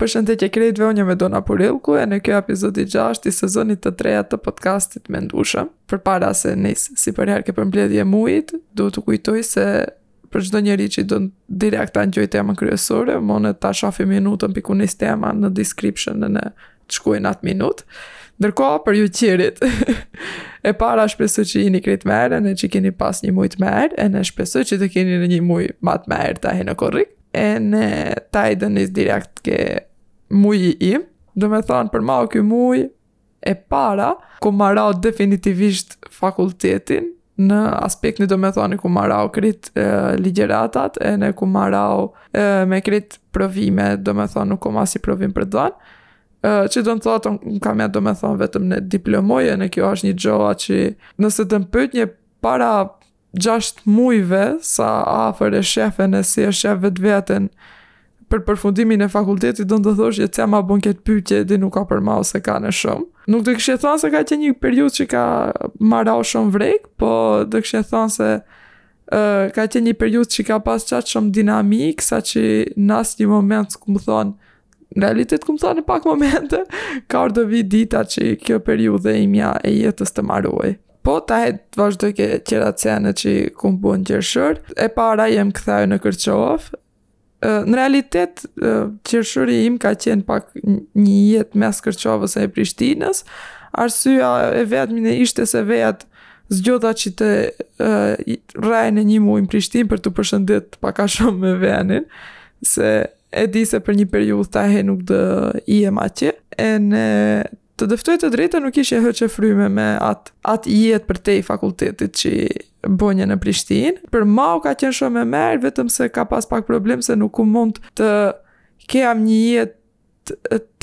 Përshëndetje krejtve unë jam Edona Purellku ene ky o epizodi 6 i sezonit të tretë të podcastit Mendueshëm. Përpara se të nis si përherë ke përmbledhja e mujit, du t'ju kujtoj se për çdo njeri që do direkt ta ngjojë temën kryesore, mund ta shofë minutën kur nis tema në description ene të shkojë në atë minutë. Ndërkohë për ju që rrini, e para shpresoj që jeni krejt mirë ene që keni pas një muj të mirë, ene shpresoj që të keni ene një muj më të mirë tahe në korrik. ene ta e du nis direkt ke muji im, domethonë për mau o ky muj e para, kum maru definitivisht fakultetin, në aspekt që domethonë kum marau krejt e, ligjeratat, ene kum marau e, me krejt provimet, domethonë nuk kum ma asni provim për dhonë, që do të thotë, më ka met domethonë vetëm të diplomoj, ene kjo është një gjo që nëse të më pytje para gjashtë mujve sa afër e shef ene e si e shef vetveten për përfundimin e fakultetit do të thosha që të ma bën këtë pytje që nuk o për mau se ka ene shumë. Nuk do kishe thonë se ka qenë një periudhë që ka marau shumë vrik, po do kishe thonë se uh, ka qenë një periudhë që ka pas qaq shumë dinamikë, saqë në asnjë moment s'kum thonë, në realitet kum thonë në pak momente, kaur o dita që kjo periudhë e imja e jetës të marojë. Po, ta e të vazhdoj ke tjerat sene që i kum bo në qershor. E para jem kthaj në Kërçovë. Në realitet, qershori im ka qenë pak një jetë mes Kërçovës e Prishtinës. Arsyja e vetme ishte se vetë zgjodha që të rraj ene një muj në Prishtinë për t'u përshëndet pak a shumë me venin. Se e di se për një periudhë tahe nuk do jem ma atje. Ene... Të dëftoj të drejtën nuk ishe hiç e fryme me atë at jetë prej te fakultetit që bënje në Prishtinë, për mau ka qenë shumë e mirë, vetëm se ka pas pak problem se nuk kum mund të kem një jetë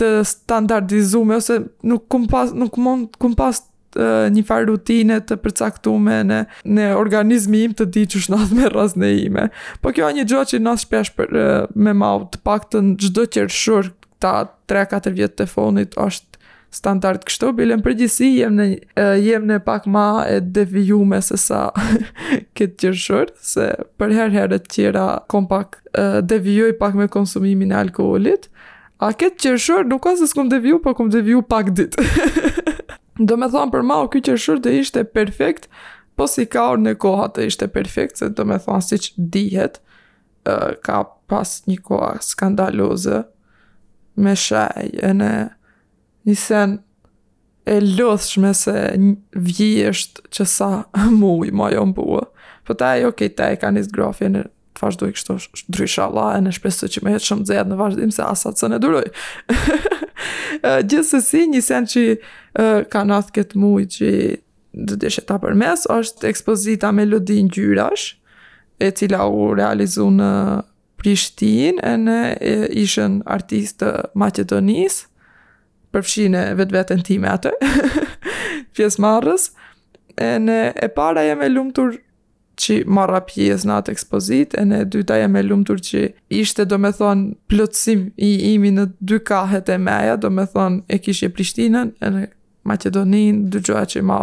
të standardizume, ose nuk kum pas, nuk mund, s'kum pas një farë rutine të përcaktume ene, ene organizmi im të di që ç'ndodh me... rutinën time. Po kjo o një gjo që ndodh shpesh për, me mau të pak të në çdo qershor ta e 3-4 vjet të fundit është standard kështu, bile në përgjithësi jem ene, jem ene pak ma e devijume sesa këtë qershor, se për herë herë të tjera kom pak deviju pak me konsumimin e alkoholit, a këtë qershor nuk o se s'kom deviju, po kom deviju pak ditë. Domethonë për mau këtë qershor do ishte perfekt, po sikur ene koha të ishte perfekt, se domethonë siç dihet, ka pas nji koha skandaloze me shaj ene ni sen e lodhshme se vjesht që sa muj ma jon bo po taj okej te ka nis ngrofje ene të vazhdoj kshtu ndryshe alla ene shpresoj që me jet shum nxeht në vazhdim se as at sun e duroj gjithsesi nji sen qi ka nadh ket muj qi do të sheta përmes, është ekspozita melodi ngjyrash, e cila u realizu në Prishtin, ene e, ishin artistët e Maqedonisë, përfshi ene vetveten time aty, pjesëmarrës, ene e para jem e lumtur që marra pjesë në atë ekspozit, ene e dyta jem e lumtur që ishte domethonë plotësim i imi në dy kahet e meja, domethonë e kishe Prishtinën, ene Maqedoninë, dy gjoja që ma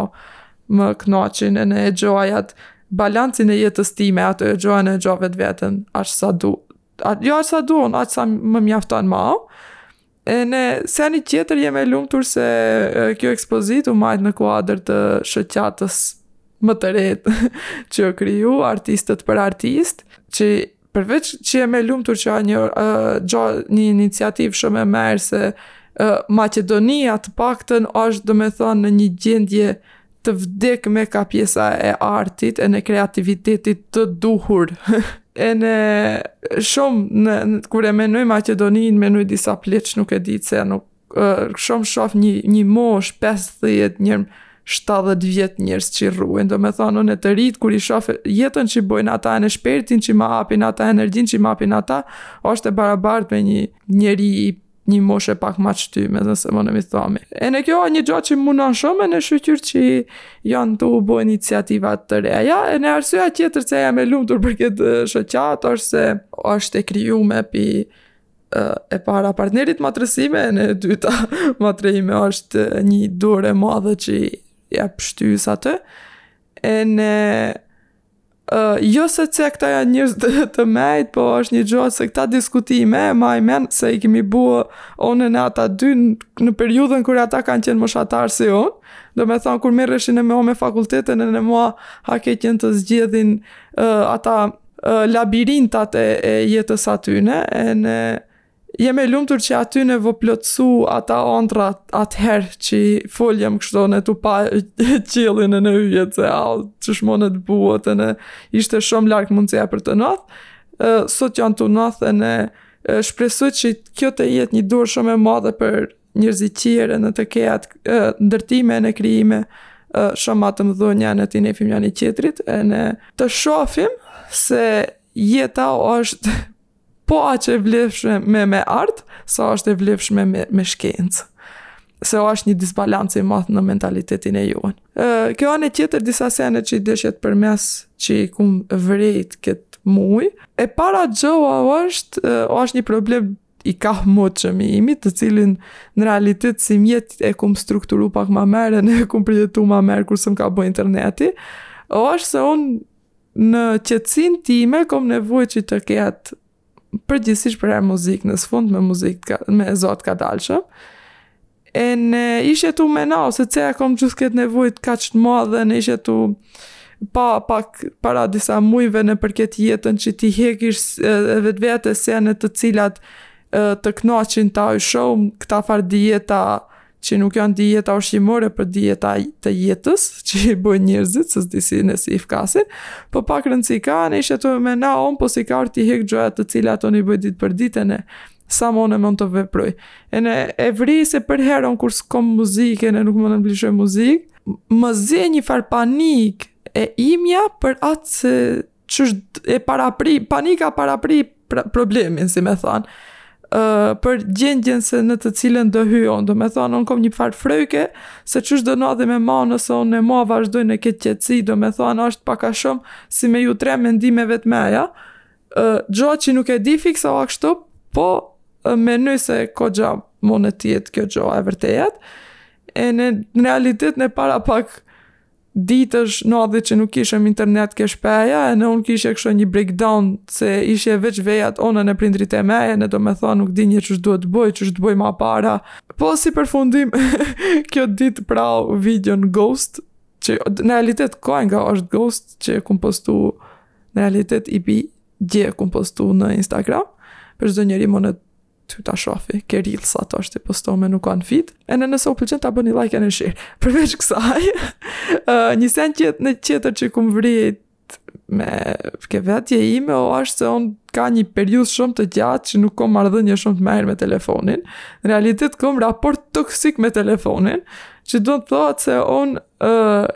më kënaqin ene e gjoj at balancin e jetës time, ato e gjoj ene e gjoj vetveten, aq sa du, a, jo aq sa du, unë aq sa më mjafton ma, ene seni tjetër jem e lumtur se kjo ekspozit u majt në kuadër të shoqatës më të re që u kriju, artistët për artistët, që Përveç që jam e lumtur që një uh, një iniciativë shumë e mirë se uh, Maqedonia të paktën është domethënë në një gjendje të vdekme ka pjesa e artit ene kreativitetit të duhur. ene shumë, në, në, kur e menoj Maqedoninë, menoj disa pleq, nuk e di se nuk shumë shof një një moshë pesëdhjetë një shtatëdhjetë vjet njerëz që rruen domethonë ene të rit kur i shof jetën që bojn ata ene shpirtin që ma apin ata energjin që ma apin ata osht e barabart me një njeri një moshe pak ma t'shtyme dhe se mone me thome ene kjo një gjo që m'munon shumë ene shyqyr që janë tu u bo iniciativa të reja ene arsyja tjetër që jam e lumtur për këtë shoqat osht se osht e krijume pi e para partnerit t'motrës ime ene e dyta motra jime është një dorë e madhe që jep shtys atë ene uh, jo se që këta janë njerëz të, të mejt po është një gjo se këta diskutime e maj men se i kemi bo unë ene ata dy në periudhën kur ata kanë qenë moshatarë si unë domethonë kur merreshin e me ome fakultetin ene mua hake qenë të zgjedhin uh, ata labirintat e, e jetës atyne, ene jem e lumtur që atyne ju plotësu ata ondrra atëherë që foljem kështu ne tu pa qillin ene yjet se au që shmonë të bohet ene ishte shumë larg mundësia për të nadh sot janë tu nadh ene shpresoj që kjo të jetë një dorë shumë e madhe për njerëzit tjerë ne të ket ndërtime ene krijime shumë ma të mëdhaja ne të nifim njani qetrit ene të shofim se jeta është po aq e vlefshme me me art sa është e vlefshme me, me shkencë se o është një disbalancë i madh në mentalitetin e jonë. Kjo anë e tjetër disa sene që i deshta t'përmen që i kum vrejt këtë muj, e para gjoja është, o është një problem i kamotshëm i imi, të cilin në realitet si mjet e kum strukturu pak ma merë, ne e kum përjetu ma merë, kur s'më ka bo interneti, o është se unë në qetësinë time, kom nevojë që të ketë përgjithësisht përherë muzikë, në sfond me muzikë, me zo të kadalshëm, Ene ishe tu mena, se ce e kom gjithë këtë nevojë kaq të madhe, ne ishe tu pa pak para disa mujve nëpër këtë jetën që t'i hekish edhe vetvetes sene të cilat të kënaqin tau shumë kta far dijeta që nuk jon dijeta ushqimore po dijeta të jetës që i bojn njerzit se s'di si nëse i fkasin po pak rëndsi ka ne ishe tu mena un po sikur t'i hek gjojat të cilat un i boj ditë për ditë ene sa mone mund të veproj. Ene e vrej se përherë kur s'kom muzikë ene nuk mund të lëshoj muzikë, më zi një farë panik e imja për atë se që është e parapri, panika parapri pra, problemin, si me thonë. Uh, për gjendjen se në të cilën do hyj unë, domethonë, unë kom një farë frike, se çish do nadhe me ma nëse unë e ma vazhdoj në këtë qetësi, domethonë, është pak a shumë, si me ju trem mendimeve të meja, Gjo që nuk e di fiks a kështu, po menoj se kogja mun të jetë kjo gjo e vërtejat, ene, në realitet ne para pak ditësh nadhi që nuk kishëm internet ke shpeja, ene unë kishe kështu një breakdown se ishe veç vejat on ene prindrit e meje, ne domethonë nuk di një çish do të bëj, çish do bëj ma para. Po si përfundim, kjo ditë pra videon Ghost, që në realitet kanga është Ghost që e kum postu Në realitet i bi që e kum postu në Instagram, por çdo njeri mun aty ta shofi, ke reelsat është e postume nuk kanë fit, ene nëse u pëlqen të bëni like ene share. Përveç kësaj, uh, një sen qet një qetër që kum vrejt me ke vetja ime o është se on ka një periudhë shumë të gjatë që nuk kam marrëdhënie shumë të mirë me telefonin. Në realitet kam raport toksik me telefonin, që do të thotë se on ë uh,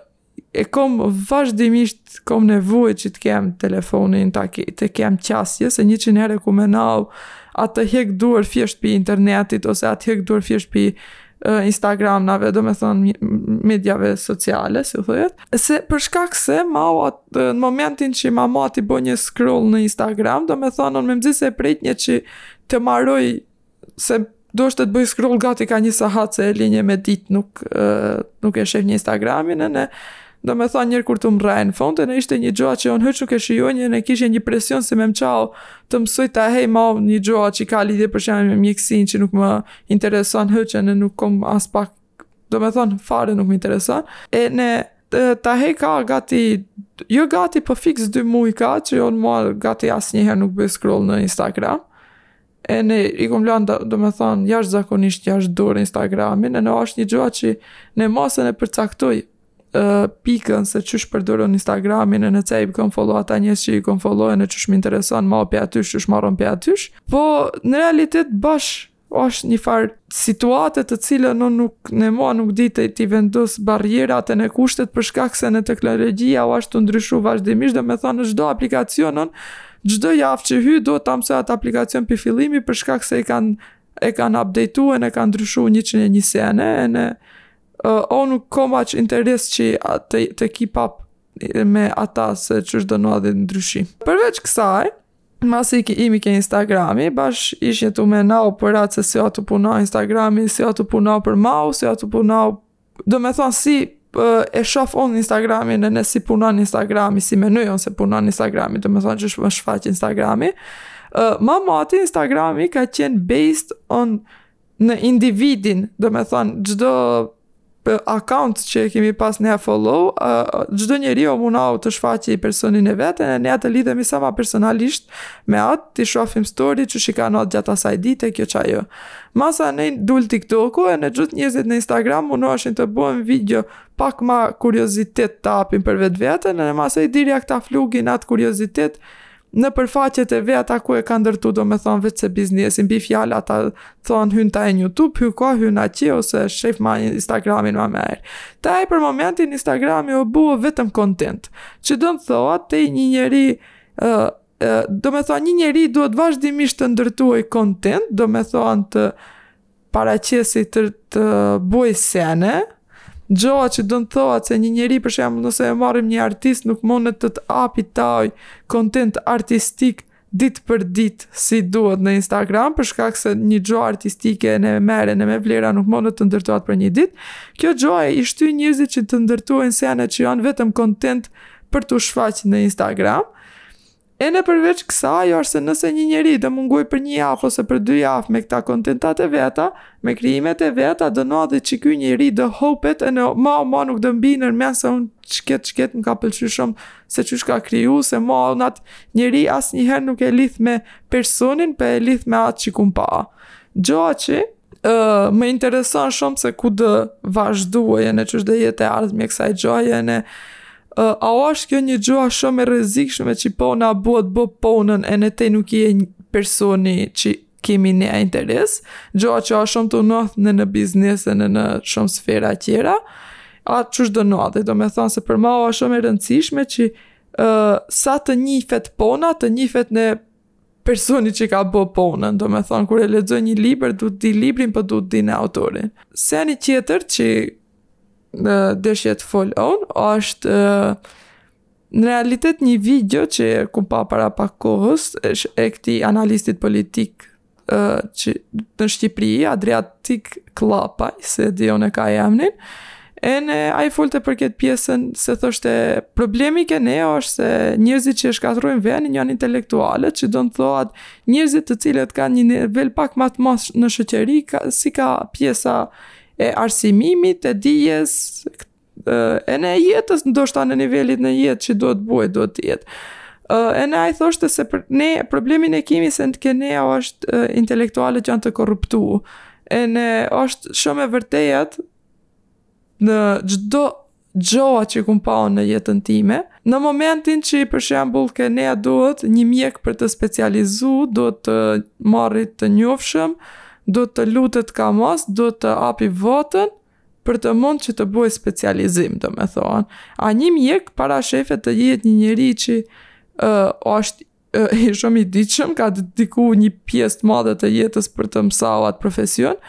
e kom vazhdimisht kom nevojë që të kem telefonin të ke, të kem qasje se 100 herë kum menau a të hek duar thjesht pi internetit ose a të hek duar thjesht pi uh, Instagramave domethonë mediave sociale si thujet se për shkak se ma atë në momentin që ma ma ti bo një scroll në Instagram domethonë ene mezi se prejt një që të maroj se dueshte të bëj scroll gati ka një sahat se e linje me dit nuk, nuk e shefnja Instagramin ene domethonë njëherë kur të më rajnë fonte në ishte një gjoa që unë hiç nuk e shihnja ene kisha një presion se me më qau të mësoj të hej ma një gjoa që ka lidhje për shembull me mjekësinë që nuk më intereson hiç ene nuk kom aspak domethonë fare nuk më intereson ene të hej ka gati jo gati për po fix dy muj ka që unë ma gati asnjëherë nuk bëj scroll në Instagram ene e kom lanë do, domethonë jashtëzakonisht jashtë dore Instagramin ene është një gjoa që ne masën e përcaktoj uh, pikën se qysh përdorën Instagramin ene cej i kom follow ata njerëz që i kom follow ene qysh më intereson ma pe atysh qysh marron pe atysh po në realitet bash është një farë situate të cilën unë nuk unë ma nuk di t'i vendos barrierat ene kushtet për shkak se në teknologjia është tu ndryshu vazhdimisht domethonë në çdo aplikacion Çdo javë që hy duhet ta mësoj atë aplikacion pi fillimi për shkak se e kanë e kanë apdejtu ene kanë ndryshu njëqin e një sene ene uh, o nuk kom aq interes që të, të keep up me ata se që është dënua dhe ndryshim. Përveç kësaj, masi imi ke Instagrami, bash ishnja tu menau për atë se si o tu punau Instagrami, si o tu punau për mau, si o tu punau Domethonë si e shof unë Instagramin ene si punon Instagrami, si menoj unë se punon Instagrami, domethonë qysh më shfaq Instagrami, uh, ma moti Instagrami ka qenë based on në individin, domethonë çdo account që kemi pas ne follow, uh, çdo njeri o munau të shfaqi personin e vetë, ene të lidhemi sa ma personalisht me atë, të shofim story që shika në atë gjatë asaj dite, kjo qa jo. Uh, Masane dul TikToku ene gjith njerzit në Instagram munoheshin të bojn video pak ma kuriozitet të apin për vetveten e masej dirja kta flugin at kuriozitet nëpër faqet e veta ku e kan ndërtu domethën veç se biznesin bie fjala ata thon hyn ta në jutub hyn ka hyn atje ose shef ma instagramin ma mer te ai për momentin instagrami u bo vetëm kontent që don të thotë te nji njeri domethonë një njeri duhet vazhdimisht të ndërtuaj kontent, domethonë të paraqesi të, të boj sene, gjoa që don të thotë që një njeri për shembull nëse e marrim një artist nuk mundet të të api taj kontent artistik dit për dit si duhet në Instagram për shkak se një gjoa artistike e mirë ene me vlera nuk mundet të ndërtohet për një dit kjo gjoa i shtyn njerzit që të ndërtuajnë sene që janë vetëm kontent për t'u shfaq në Instagram Ene përveç kësaj është se nëse një njeri do mungoj për një jav ose për dy jav me këta kontentat e veta, me krijimet e veta, do nadhe që ky njeri do hopet ene ma o ma nuk do m'bin n'men se unë qket qket më ka pëlqy shumë se çka ka kriju, se ma o nat njeri as njëher nuk e lidh me personin po e lidh me atë që kum pa. Gjo që Uh, më intereson shumë se ku do vazhdoj ene çish do jetë e ardhmja e kësaj gjoje ene uh, a është kjo një gjua shumë e rrezikshme që po na bohet bë ponën ene te nuk i e njeh personin që kemi një interes gjua që është shumë trend në në biznes ene në shumë sfera tjera a çish do në atë do me thonë se për ma është shumë e rëndësishme që uh, sa të njifet pona të njifet ene personi që ka bë ponën, do me thonë, kur e lexoj një libër, du të di librin, për po du të di ene autorin. Se një tjetër që deshta të fol on, është në realitet një video që kum pa para pak kohës, e këtij analistit politik që në Shqipëri, Adriatik Klapaj, se di unë e ka emnin, ene ai folte për këtë pjesën, se thoshte, problemi ke ne është se njerëzit që e shkatrrojnë venin janë intelektualët, që do të thohet njerëzit të cilët kanë një nivel pak ma të madh në shoqëri, ka, si ka pjesa e arsimimit, e dijes, ene jetës, ndoshta në nivelit në jetë që do të bojë, do të jetë. Uh, ene ai thoshte se për, ne problemin e kemi se ke nea është uh, intelektualët janë të korruptu. Ene është shumë e vërtetë në çdo gjoa që kum pa në jetën time. Në momentin që për shembull ke ne duhet një mjek për të specializu, duhet të marri të njofshëm, duhet të lutet ka mos, duhet të api votën, për të mund që të boj specializim, do me thonë. A një mjek parashihet të jetë një njeri që uh, është uh, i shumë i dijshëm, ka dediku një pjesë të madhe të jetës për të mësau atë profesion,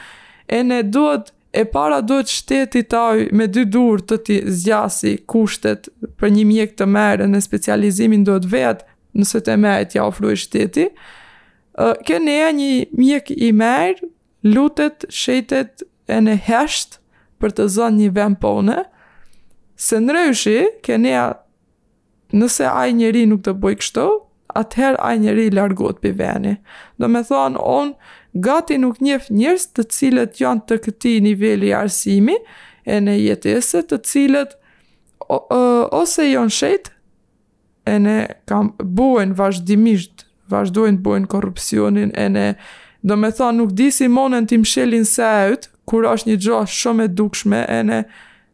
ene duhet, e para duhet shteti atij me dy dur t'i zgjasi kushtet për një mjek të merre ene specializimin duhet vetë nëse të merre t'ia ofru i shteti, uh, ke ne një mjek i mirë lutet shejtet ene hesht për të zënë një vend pone, se ndryshe ke nea nëse ai njeri nuk do bëj kështu, atëherë ai njeri largohet pi veni. Do me thonë unë gati nuk njef njerëz të cilët janë të këtij niveli arsimi ene jetese të cilët ose janë shejt, ene kan bu ene vazhdimisht vazhdojnë të bujn korrupsionin ene do me thanë nuk di si monen t'i mshelin sejt kur asht një gjo shum e dukshme ene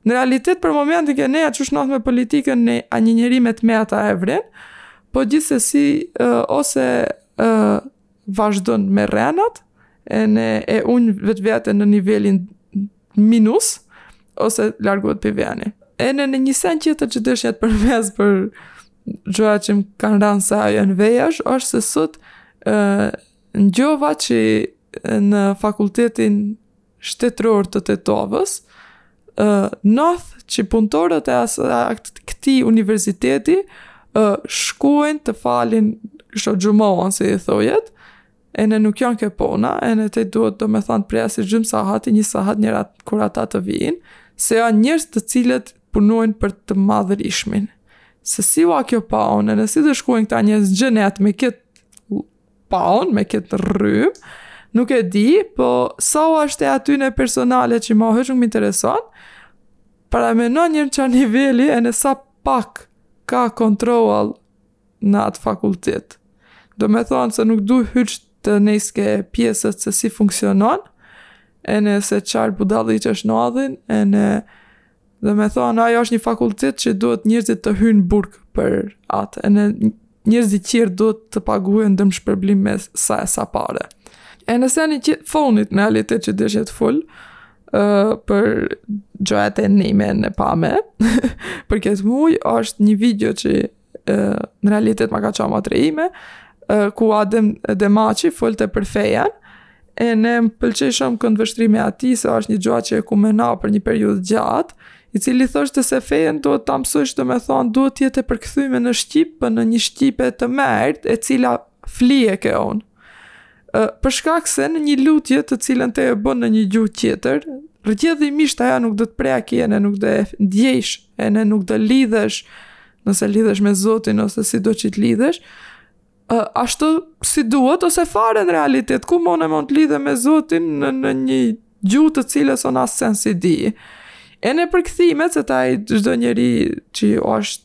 në realitet për momentin ke ne qysh nodh me politikën ene nji njeri me të meta e vren po gjithsesi ose vazhdon me rrenat, ene e unj vetveten në nivelin minus, ose largohet pi veni. Ene një sen qetër që deshe të përmes për gjëra që më kanë ra në sej ene vejash, është se sot ngjova që në fakultetin shtetëror të Tetovës, ë nodh që punëtorët e këtij universiteti ë shkojnë të falin kështu xhumon si i thojet ene nuk jon ke pona ene te duhet domethën presish gjym sahati një sahat njera kur ata të vijin se jan njerz të cilët punojn për të madhërishmin se si ua kjo paun edhe si do shkojn këta njerz xhenet me kët paun me këtë rrymë, nuk e di, po sa u ashtë e atyne personale që mau hiç nuk më intereson, paramenoni ça niveli ene sa pak ka kontroll në atë fakultet. Do me thonë se nuk du hiç të nejs ke pjesët se si funksionon, ene se çar budalliqesh nadhin, ene Do me thonë, ajo është një fakultet që duhet njërzit të hynë burg për atë, ene njërzit qerë duhet të paguhen dëmshpërblim me sa e sa pare. Ene seni i fonit në realitet që deshe të ful, uh, për gjojat e nime ene pame, për këtë muj, është një video që në realitet ma ka ça motra ime, ku Adem Demaçi folte për fejen, ene më pëlqej shumë këndvështrimi i ati, se është një gjo që e ku mena për një periud gjatë, i cili thoshte se fejen duhet ta mësojsh do me thonë duhet të jetë e përkthyme në shqip, pra në një shqipe të mertë, e cila flije ke onë. Për shkak se në një lutje të cilën te e bën në një gjuhë tjetër, rrjedhimisht ajo nuk do të prekë ene, nuk do e ndjejsh ene nuk do lidhesh, nëse lidhesh me Zotin ose sido që të lidhesh, ashtu si duhet ose fare në realitet, ku mon e mon të lidhem me Zotin në, në një gjuhë të cilës on asi sen s'i di. Ene përkthimet, se ta i çdo njeri që është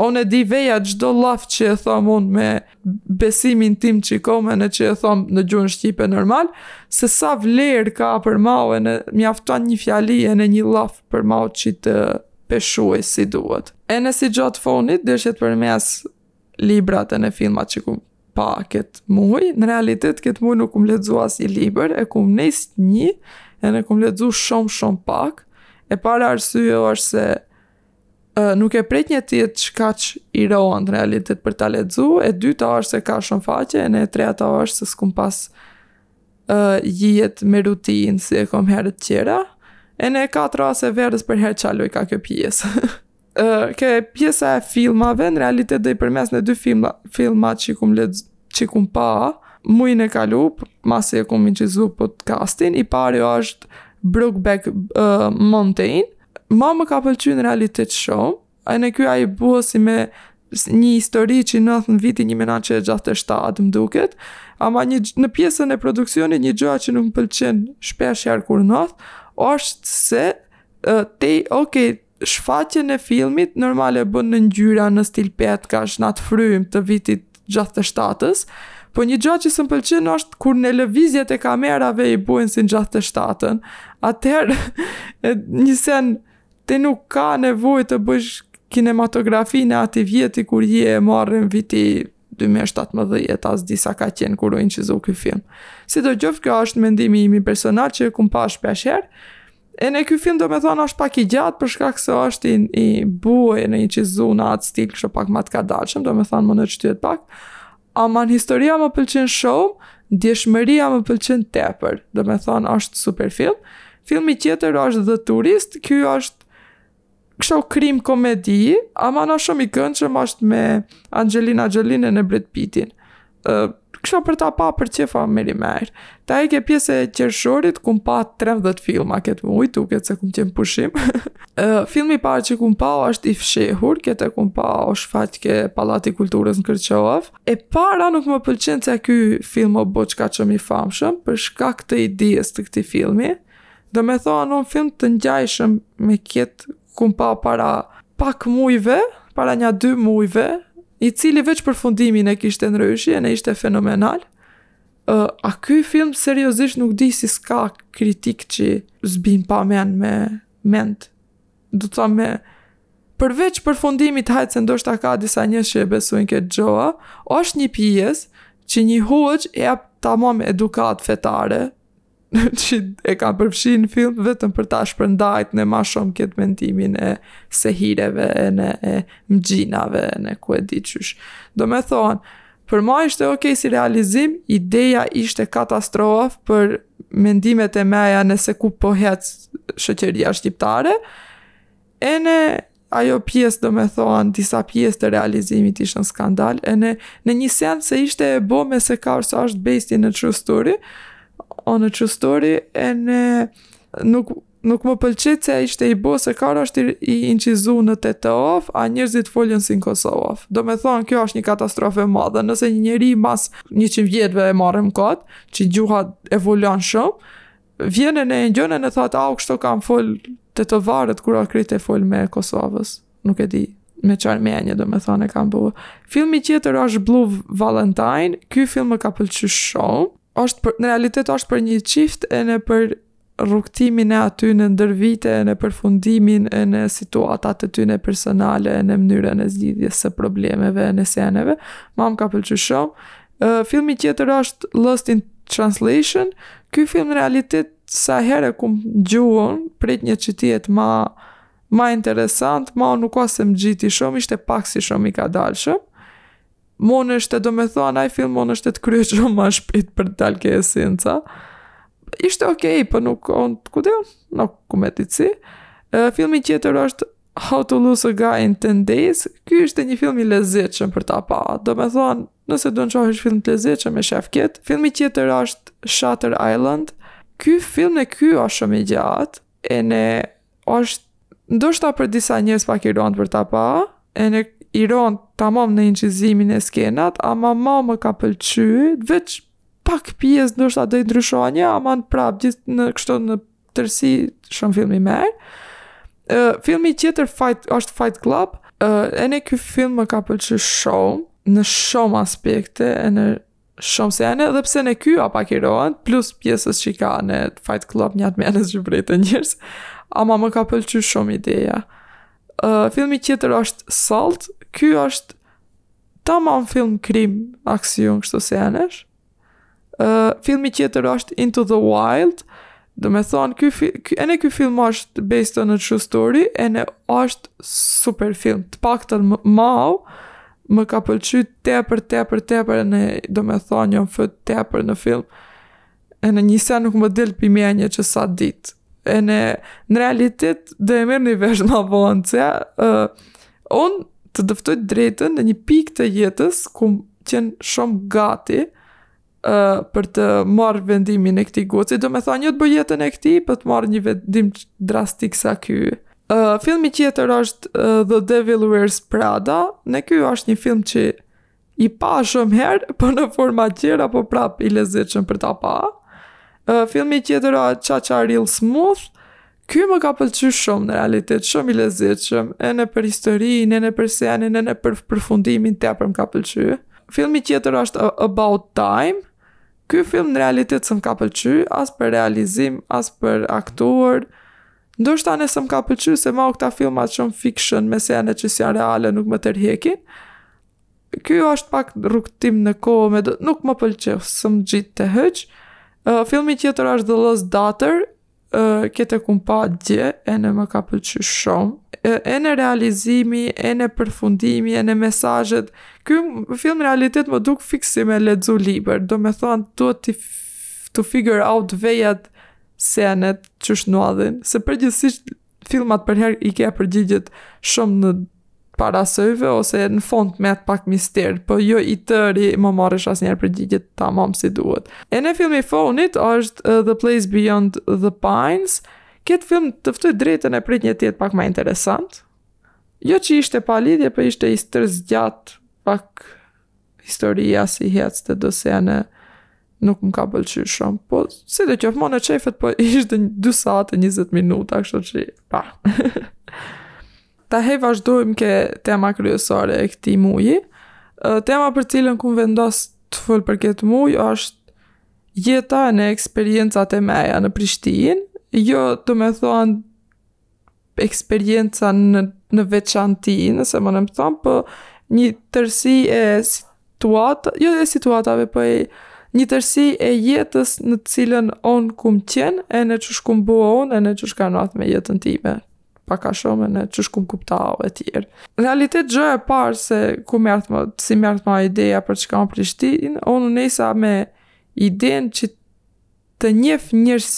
Unë e di veja çdo llaf që e thom unë me besimin tim që kom ene që e thom në gjuhën shqipe normal, se sa vlerë ka për mau ene mjafton një fjali ene një llaf për mau që të peshuj si duhet. Ene si gja të fonit, deshe të përmes librat ene filmat që ku pa këtë muj, në realitet këtë muj nuk kum lexu as një libër, e kum nejs një, ene kum lexu shumë shumë pak, e para arsye është se nuk e pret një të jetë qkaq i rond në realitet për ta lexu, e dyta është se ka shumë faqe, ene e treta është se s'kum pas uh, jijet me rutinë si e kom herët tjera, e e katra se verës përherë çaloj ka kjo pjesë. uh, ke pjesa e filmave, në realitet do i përmend dy filma, filma që i kum, lex, që kum pa, mujin e kalum, masi e kum inçizu podcastin, i pari është Brokeback uh, Mountain, Ma më ka pëlqy në realitet shumë, ene ky a i bo si me një histori që ndodh në vitin një mijë e nëntëqind e gjashtëdhjetë e shtatë më duket, ama një në pjesën e produksionit një gjo që nuk më pëlqen shpeshherë kur ndodh, është se te, okej, shfaqjen e filmit, normal e bën në ngjyra në stil petkash, në atë frymë të vitit gjashtëdhjetë e shtatës, po një gjo që s'më pëlqen është kur ene lëvizjet e kamerave i bojn si në gjashtëdhjetë e shtatën. Atëherë, një sen, ti nuk ka nevojë të bësh kinematografinë e atij viti kur je e marrim viti 2017, a s'di sa ka qenë kur u inçizu ky film. Sido qoftë, kjo është mendimi imi personal që e kum pa shpeshherë, Ene ky film domethonë është pak i gjatë për shkak se është i, i bue ene inçizu në atë stil kështu pak ma të kadalshëm, domethonë më në qëtyet pak. Aman historia më pëlqen shumë, ndjeshmëria më pëlqen tepër, domethonë është super film. Filmi tjetër është The Tourist, ky është Kështu krim komedi, aman shumë i këndshëm asht me Anxhelina Xholinën e Bred Pitin. Kështu për ta pa për qef a mir i mir. Tani ke pjesa e qershorit kum pa trembëdhjetë filma ket muj, duket se kum qen pushim. Filmi i parë që kum pa asht i fshehur, ket e kum pa o shfaq ke Pallati i Kulturës në Kërçovë. E para nuk më pëlqen se ky film o bo qkaq shum i famshëm, për shkak të idesë të ktij filmi, Domethonë unë film të ngjajshëm me këtë kum pa para pak mujve, para nja dy mujve, i cili veç përfundimin e kishte ndryshe, ene ishte fenomenal, a ky film seriozisht nuk di si s'ka kritikë që zbin pa men me mend, du të thonë me, përveç përfundimit hajt se ndoshta ka disa njerz që e besojnë ketë gjo, osht nji pjesë që nji hoxhë e jep tamon edukatë fetare, që e kan përfshi në film vetëm për ta shpërndajt ene ma shumë këtë mendimin e sehireve ene magjive ene ku e di qysh. Domethonë, për mu ishte ok si realizim, ideja ishte katastrofë për mendimet e meja nëse ku po hec shoqëria shqiptare, ene ajo pjesë domethonë, disa pjesë të realizimit ishin skandal, ene, në një sen se ishte e bome sekur është based on a true story, on a true story, ene nuk, nuk më pëlqit se ishte i bo sekur është i, i inqizu në Tetovë, a njerëzit folën si në Kosovë. Domethonë, kjo është një katastrofë e madhe, nëse një njeri mas 100 vjetëve e marrim kot, që gjuha evoluon shumë, vjen në një gjë ene thotë au kështu kanë fol tetovarët kur a krejt e folme Kosovës. Nuk e di me çfarë menje domethënë e kanë bo. Filmi tjetër është Blue Valentine. Ky film më ka pëlqyer shumë. Është për, në realitet është për një çift ene për rrugëtimin e atyne ndër vite ene përfundimin e në situatat e tyne personale ene mënyrën e zgjidhjes së problemeve ene seneve. Mau m'ka pëlqyer shumë. Uh, filmi tjetër është Lost in Translation. Ky film në realitet sa herë e kum ngju um prit që të jet ma ma interesant, ma nuk a se më ngjiti shumë, ishte pak si shumë i kadalshëm. Munështe domethonë, ai film munështe të kryhet shumë ma shpit për të dalë ke esenca. Ishte okej, okay, për po nuk, on, ku dhe, nuk ku me ti si. Filmi tjetër është How to Lose a Guy in 10 Days, ky është një film i lezetshëm për ta pa. Domethonë, nëse don të shohësh film të lezetshëm e shef kët. Filmi tjetër është Shutter Island. Ky film e ky është shumë i gjatë, ene është ndoshta për disa njerëz pak i rëndë për ta pa, ene i rëndë tamam në inqizimin e skenat, ama mau më ka pëlqy, veç pak pjesë ndoshta do i ndryshonja, ama në prap gjithë në kështu në tërësi shumë film i mirë. Uh, filmi tjetër Fight, është Fight Club, uh, ene ky film më ka pëlqy shumë, në shumë aspekte, ene shumë sene edhe pse ene ky a pak i ronë plus pjesës që ka në Fight Club një atë mënës që vret të njerëz ama më ka pëlqyer shumë ideja uh, filmi tjetër është Salt ky është tamam film krim aksion kështu senesh Uh, filmi tjetër është Into the Wild, domethonë, ky, ky, ene ky film është based on a true story, ene është super film, të paktën mau, më ka pëlqy tepër, tepër, tepër, ene, domethonë, jam fut tepër në film, ene një sen nuk më del prej menje që sa ditë, ene, në realitet, do e merrni vesh ma vonë, që, uh, Unë të dëftoj drejtën në një pikë të jetës kum qenë shumë gati uh, për të marrë vendimin e këtij goci, domethanë jo të bëj jetën e këtij po të marr një vendim drastik sa ky. Uh, filmi tjetër është uh, The Devil Wears Prada, ene ky është një film që i pa shumë herë, po në forma tjera, po prap i lezetshëm për ta pa. Uh, filmi tjetër është Cha Cha Real Smooth, ky më ka pëlqy shumë në realitet, shumë i lezetshëm, ene për historinë, ene për senin, ene për përfundimin tepër më ka pëlqy. Filmi tjetër është About Time, ky film në realitet s'më ka pëlqy, as për realizim, as për aktorë, ndoshta ene s'më ka pëlqy se mua këta filmat shumë fiction me senet që s'janë reale nuk më tërhekin, Ky osht pak rrugtim në kohë me do nuk më pëlqeu s'më nxitte hiç filmi tjetër osht The Lost Daughter ket e kum pa dje ene më ka pëlqy shum ene realizimi ene përfundimi ene mesazhet ky film realitet më duk fiks si me lexu libër domethon duhet ti to figure out vejat senet qysh ndodhin se përgjithsisht filmat përherë i ke përgjigjet shumë në para syve ose në fund me atë pak mister, po jo i tëri mos marrësh asnjëherë përgjigjet tamam si duhet. Ene filmi i fonit është uh, The Place Beyond the Pines, këtë film të them të drejtën e pritnje të jetë pak më interesant, jo që ishte pa lidhje, po ishte i stërzgjatë pak Historia si hecte, do sene nuk më ka pëlqy shumë, po sido qoftë, mon të shejfet po ishte një dy sate, njëzet minuta, kështu që pa. Ta hej vazhdojmë ke tema kryesore e këti muji. Tema për cilën kum vendos të fol për këtë muj është jeta ene eksperiencat e meja në Prishtinë, jo domethonë eksperienca në në veçanti, nëse mun me thonë, po një tërsi e situatë, jo e situatave, po e një tërsi e jetës në të cilën onë kum qenë, ene qysh kum bo onë, ene qysh ka nodhë me jetën time, pak a shumë, ene qysh kum kuptau e tjerë. Në realitet, gjë e parë se ku me ardhë më, si me ardhë mua ideja për të shkua në Prishtinë, onë nisa me idenë që të njef njerëz,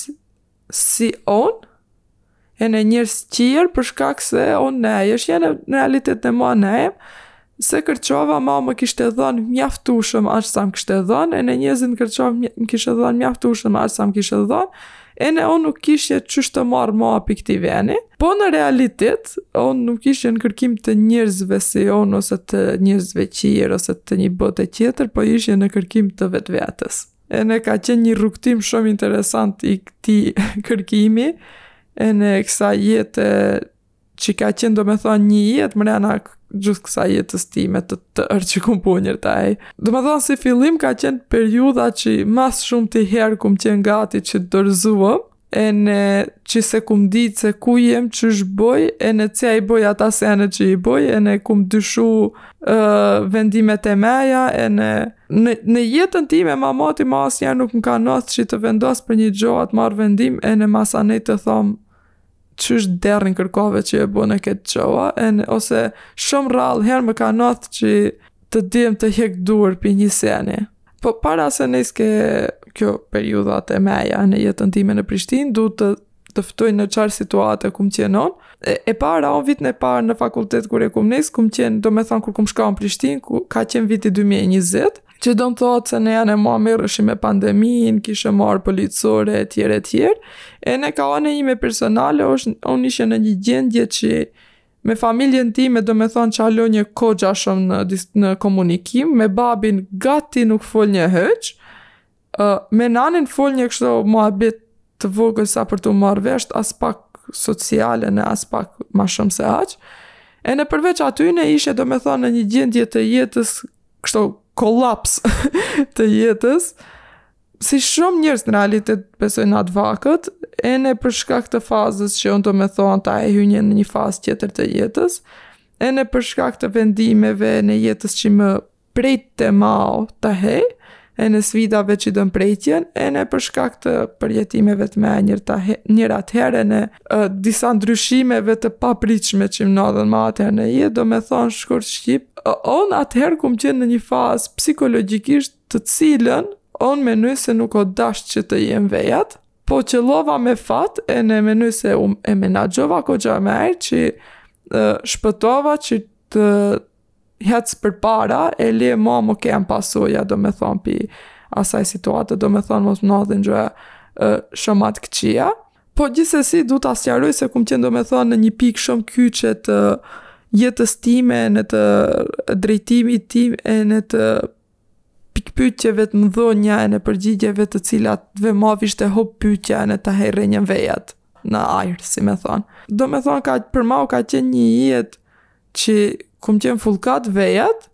si on ene njerëz tjerë për shkak se on ne ishnje në realitet në ma ne se Kërçova ma më kishte dhënë mjaftushëm ashtu sa më kishte dhënë ene njerëzit në Kërçovë më kishte dhënë mjaftushëm ashtu sa më kishte dhënë ene on nuk kishnje qysh të marr ma prej këti veni po në realitet on nuk ishnje në kërkim të njerëzve si on ose të njerëzve tjerë ose të një bote tjetër po ishnje në kërkim të vetvetes Ene ka qenë një rrugëtim shumë interesant i këti kërkimi, ene kësa jete që ka qenë domethonë një jetë mrena gjithë kësa jetës time të tërë që kum bo njer taj. Domethonë si fillim ka qenë periudha që mas shumti herë kum qenë gati që të dorëzohem, e ne qi s'e kum dit se ku jem qysh boj e ne cja i boj ata sene që i boj e ne kum dyshu vendimet e meja e ne në në jetën time ma moti ma asnjëherë nuk më ka ndodh qi të vendos për nji gjo a të marr vendim e ne masanej të thom qysh derrin kërkove qe e bone ket gjoa e ne ose shum rrallë her më ka ndodh qi të dijm të hjek durë pi nji seni. Po para se nis ke kjo periudhat e meja në jetën time në Prishtinë, du të dëftoj në çar situate kum qenë on. E, e para, on vitin e parë në fakultet kur e kum nis, kum qenë, do me thonë kur kum shku në Prishtinë, ku ka qenë viti 2020, që do me thotë se në njanë u mirrshim me pandemin, kishim orë policore, e tjere, e tjere, e ne ka ana e ime personale, është, unë ishe në një gjendje që Me familjen time domethënë çalonje koxha shumë në dis- në komunikim, me babin gati nuk folnje hiç, me nanen folnje kështu muhabet të vogël sa për t'u marrë vesh, aspak sociale ne aspak ma shumë se aq, e ne përveç atyne ishe domethënë në një gjendje të jetës kështu kollaps të jetës, si shumë njerëz në realitet besoj në atë vakt, e ne për shkak të fazës që unë do me thonë ta e hynje në një fazë tjetër të jetës, e ne për shkak të vendimeve të jetës që më prejtë të mau atëhej, e ne sfidave që de më prejtjen, e ne për shkak të përjetimeve të meja atëhej, njërë atëherë e ne disa ndryshimeve të papritshme që më nadhën ma atëherë në jetë, do me thonë shkurt shqip, unë atëherë kum qenë në një fazë psikologjikisht të cilën on menoj se nuk o dasht që të jem vejat, po qëllova me fat e ne menoj se un e menaxhova koxha majr që shpëtova që të hec përpara e le ma më kem pasoja do me thon pi asaj situate do me thon mos më ndodhin gjëra shumë ma të këqia, po gjithsesi du ta sqaroj se kum qenë do me thon në një pikë shumë kyçe të jetës time e ne të drejtimit tim e ne të pikëpyetjeve të mëdhenja e ne përgjigjeve të cilat dhe ma vishte hop pyetja e ne të rrinje vejat në ajër, si me thonë. Do me thonë, ka, për mau ka qenë një jetë që kum qenë fillkat vejat,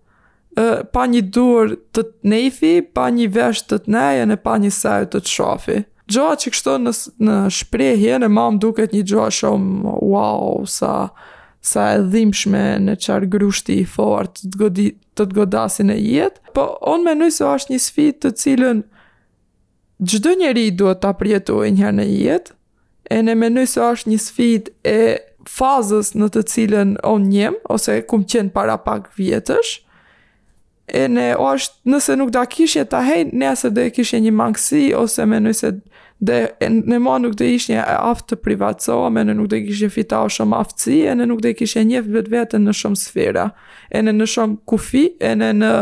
pa një dur të të nejfi, pa një vesh të të neje ne pa një sajë të të shofi. Gjo që kështu në, në shprehje në ma më duket një gjo shumë uau, sa, sa e dhimbshme ne çar grushti i fortë të godit. të të godasi në jetë, po onë menoj se është një sfidë të cilën çdo njeri duhet ta përjetoj njëherë në jetë, e ne menoj se është një sfidë e fazës në të cilën onë jem, ose kum qenë para pak vjetësh, e ne është nëse nuk da kishje atëhej, nëse de kishje një mangësi, ose menoj se dhe në ma nuk do ishna aftë të privatësohem, ene nuk do kisha fitau shumë aftësi, ene nuk do kisha njoh vetveten në shumë sfera, ene në shumë kufi, ene në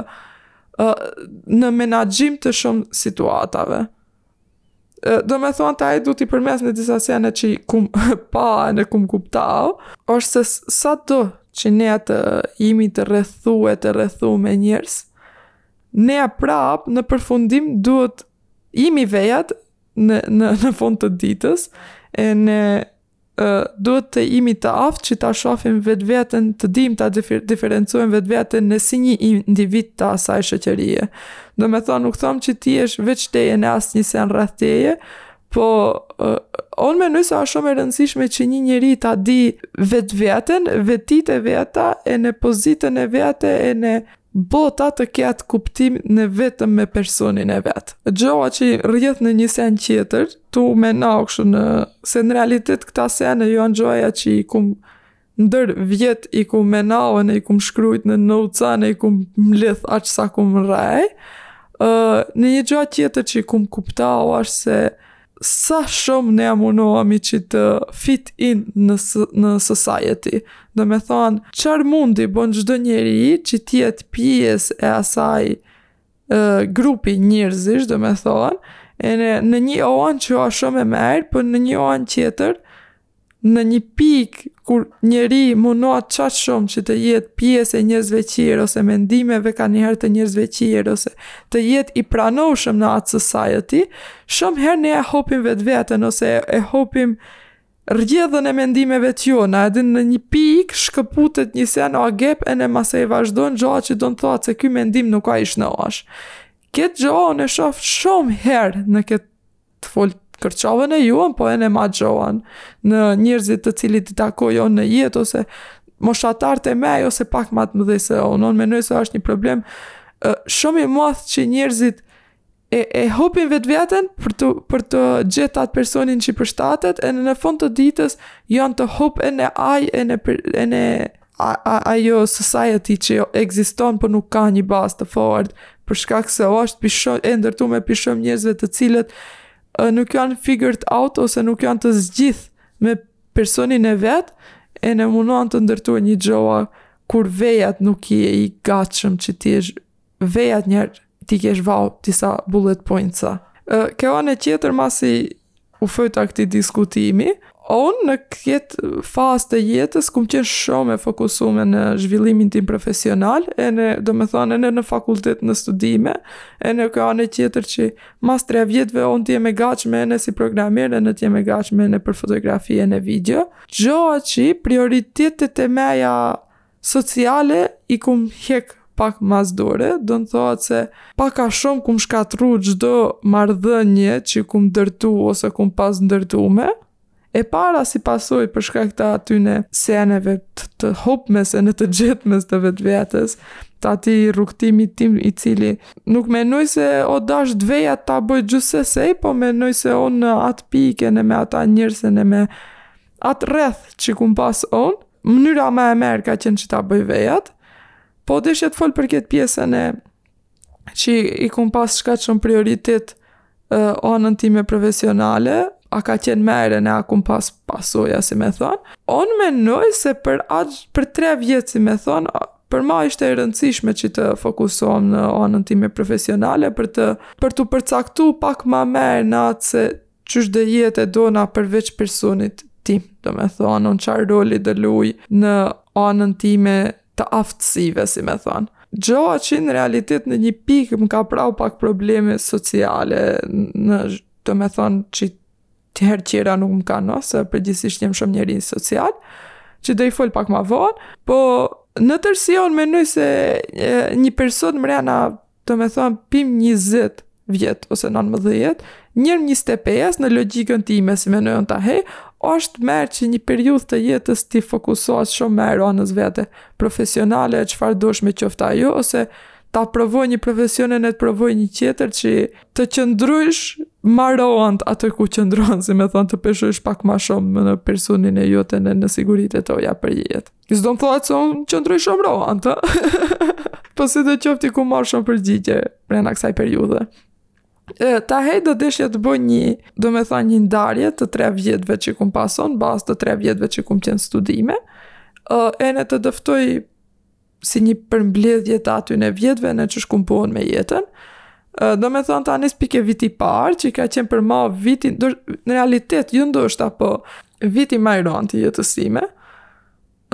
në menaxhim të shumë situatave. Do me thonë të ajë du t'i përmend disa sene që i kum pa ene kum kuptau, është se sado që ne të imi të rrethu e të rrethu me njerëz, ne prapë në përfundim duhet imi vejat në, në, në fund të ditës, ene duhet të imi të aftë që ta shofim vetveten, të dim të difer diferencojmë vetveten si një individ të asaj shoqërije. Do me thonë, nuk thom që ti është veç teje ene asnjë sen rreth teje, po uh, onë menoj se a shumë e rëndësishme që një njeri ta di vetveten, vetitë e veta, ene pozitën e vete, ene Bota të ketë kuptim ene vetëm me personin e vet. Gjoa që rrjedh në një sen tjetër, tu menau kshtu në, se në realitet këta sene janë gjoja që i kum ndër vjet i kum menau ene i kum shkrujt në noca ene i kum mledh aq sa kum rrej, ene një gjo tjetër që i kum kuptau ashtë se sa shumë ne munohemi që të fit in në, në society. Do me thonë, çarë mundi bon çdo njeri që t'jetë pjesë e asaj uh, grupi njerëzish, do me thonë, ene, në një oan që a shumë e merë, por po në një oan tjetër, në një pikë kur njeri munohet qatë shumë që të jetë pjesë e njerëzve qerë ose mendimeve kanjëherë të njerëzve qerë ose të jetë i pranushëm në atë society, shumë herë ne e hopim vetveten ose e hopim rrjedhën e mendimeve tona, edhe në një pikë shkëputet një sen o gap ene masi e vazhdojnë gjoa që do të thua që ky mendim nuk a ishte në osh. Këtë gjoan e shof shumë herë në këtë. të fol Kërçovën e juan, po ene ma gjoan në njerëzit të cilit i takoj onë në jetë, ose moshatarët e mej, ose pak ma të mdhej se onë, onë menoj se është një problem shumë i madh që njerëzit e, e hopin vetveten për të, për të gjet atë personin që i përshtatet, ene në fund të ditës janë të hop ene aj, ene, ene a, a, ajo society që ekziston po nuk ka një bazë të fortë, për shkak se ashtë pi shumë, e ndërtume pi shumë njerëzve të cilët e, nuk janë figured out ose nuk janë të zgjidh me personin e vet, ene munduan të ndërtu një gjoa kur vejat nuk je i gatshëm që ti vejat njerë ti kesh vau disa bullet pointsa. Kjo anë e tjetër masi u futa këti diskutimi, unë në këtë fazë të jetës kum qenë shumë e fokusume në zhvillimin tim profesional ene do me thonë edhe në fakultet në studime e në këtë anë tjetër që mas tre vjetëve unë të jem e gatshme edhe si programer edhe të jem e gatshme edhe për fotografi ene video gjo që prioritetet e meja sociale i kum hjek pak mas dore, do të thotë se pak a shumë kum shkatru çdo marrëdhënie që kum ndërtu ose kum pas ndërtume, e para si pasojë për shkak të atyne seneve të, të hupmes ene të gjetmes të vetvetes, të ati rrugëtimi tim i cili nuk menoj se o dasht vejat ta bëj gjithsesi, po menoj se on në atë pikë ene me ata njerëz ene me atë rreth që kum pas on, mënyra ma e mirë ka qenë që ta bëj vejat, po deshta të fol për këtë pjesën e që i kum pas shka që në prioritet uh, anën time profesionale, a ka qenë mirë ene a kum pas pasoja, si me thonë. Unë menoj se për, aq, për tre vjetë, si me thonë, për ma ishte e rëndësishme që të fokusohem në anën time profesionale për të për të përcaktu pak ma mirë në atë se Kush do jetë Edona përveç personit tim, do me thonë, ene çfarë roli do luj në anën time të aftësive, si me thonë. Gjo që në realitet në një pikë më ka prau pak probleme sociale, ene, do me thonë, që të herë tjera nuk më ka nësë, se përgjithësisht jem shumë njeri social, që do e fol pak ma vonë, po në tërsi unë menoj se një person mrena do me thënë pi 20 vjet ose 19, njer 25 në logikën time si menojën të hej, është mirë që një periudhë të jetës t'i fokusohet shumë ma anës vete, profesionale e çfarë dush me qoftë ajo, ose ta provojë një profesion ene të provojë një tjetër që të qëndrosh ma rahat aty ku qëndron, si me thonë të peshojsh pak ma shumë në personin e jote ene në siguritë e tuja për jetë. S'do të thotë se unë qëndroj shumë rahat, ha? po sidoqoftë kum marrë shumë përgjigje mrena kësaj periudhe. E, ta hej do deshja të bëj një, do me thonë një ndarje të tre vjetëve që kum pas on, bas të tre vjetëve që kum qenë studime, e, ene të dëftoj si një përmbledhje të atyne vjetëve ene qysh kum punu me jetën, do me thonë ta nis pi ke viti parë, që ka qenë për ma vitin, në realitet, ju jo ndoshta, po, Viti ma i rëndë i jetës sime.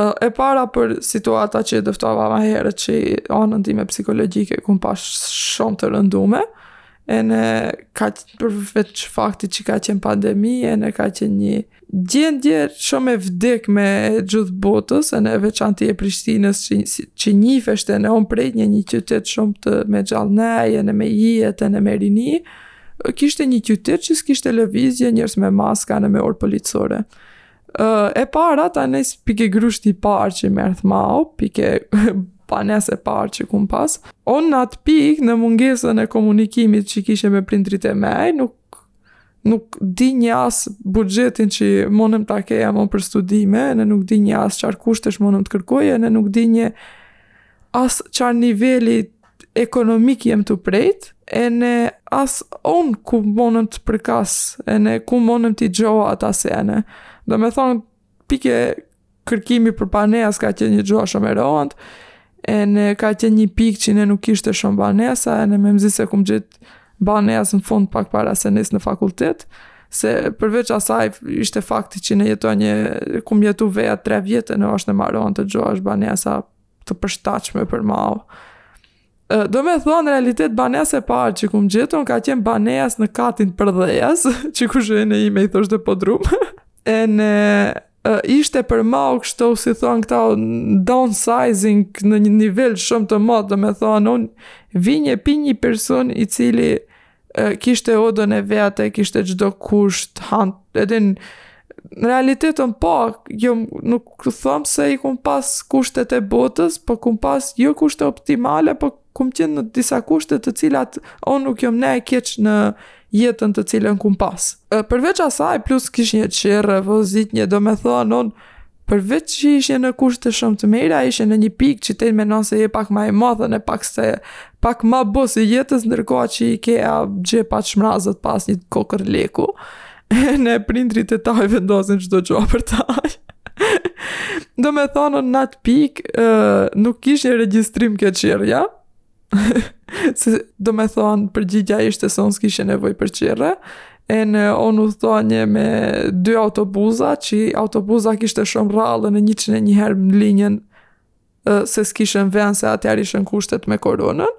E para për situata që e dëftova ma herët që anën time psikologjike kum pas shumë të rëndume. Ene ka që përveç faktit që ka qenë pandemi ene ka qenë një gjendje shumë e vdekme e gjithë botës e në veçanti e Prishtinës që, që njifeshte ene unë për një një qytet shumë të me gjallnej ene me jetë ene me rini. Ene. Kishte një qytet që s'kishte lëvizje, njerëz me maska ene me orë policore. Uh, e para, ta nes pike grushti i parë që më erdh mau, pike banesa e parë që kum pas. Unë atë pikë, në mungesën e komunikimit që kishnje me prindrit e mej, nuk nuk dinje as buxhetin që monëm ta kem unë për studime, ene nuk dinje as çarë kushtesh monëm të kërkoj, ene nuk dinje as çarë niveli ekonomik jem tu prejt, ene as unë ku monëm të përkas, ene ku monëm t'i gjoa ata sene. Do me thonë, pike kërkimi për banes ka qenë një gjoa shumë e rëndë, ene ka qenë një pikë që ene nuk kishte shumë banesa, ene memzi se kum gjetë banes në fund pak para se nisë në fakultet, se përveç asaj ishte fakti që ene jetonje, kum jetu veja tre vjet, ene është ma rondë të gjoash banesa. të përshtatshme për mau. Do me thonë, në realitet, banesa e parë që kum gjetun ka qenë banesë në katin përdhes, që kusho e ime i thoshte podrum. Ene uh, ishte për mau kështu si thon këta downsizing në një nivel shumë të madh, do me thonë unë vinje pi një person i cili kishte odën e vete, kishte çdo kusht, han, edhe në realitet unë po, jo, nuk thom se i kum pas kushtet e botës, po kum pas jo kushte optimale, po kum qenë në disa kushte të cilat unë nuk jom nie keq në jetën të cilën kum pas. Përveç asaj, plus kishnje qerre, vozitnje, do me thënë, unë, Përveç që ishnje në kushte shumë të mira, ishnje në një pikë që ti menon se je pak ma i madh ene pak se pak ma bos i jetës, ndërkohë që i ke xhepat shmrazët pa asnjë kokërr leku, ene prindrit e taj vendosin çdo gjo për taj. Do me thonë në atë pikë, nuk kishnje regjistrim ke qerrja, se do me thonë përgjigja ishte se unë s'kishnje nevojë për qerre, ene unë udhëtonje me dy autobusa, që autobusa kishte shumë rrallë ene një qënë një herë në linjën se s'kishën ven se atëherë ishën kushtet me koronën.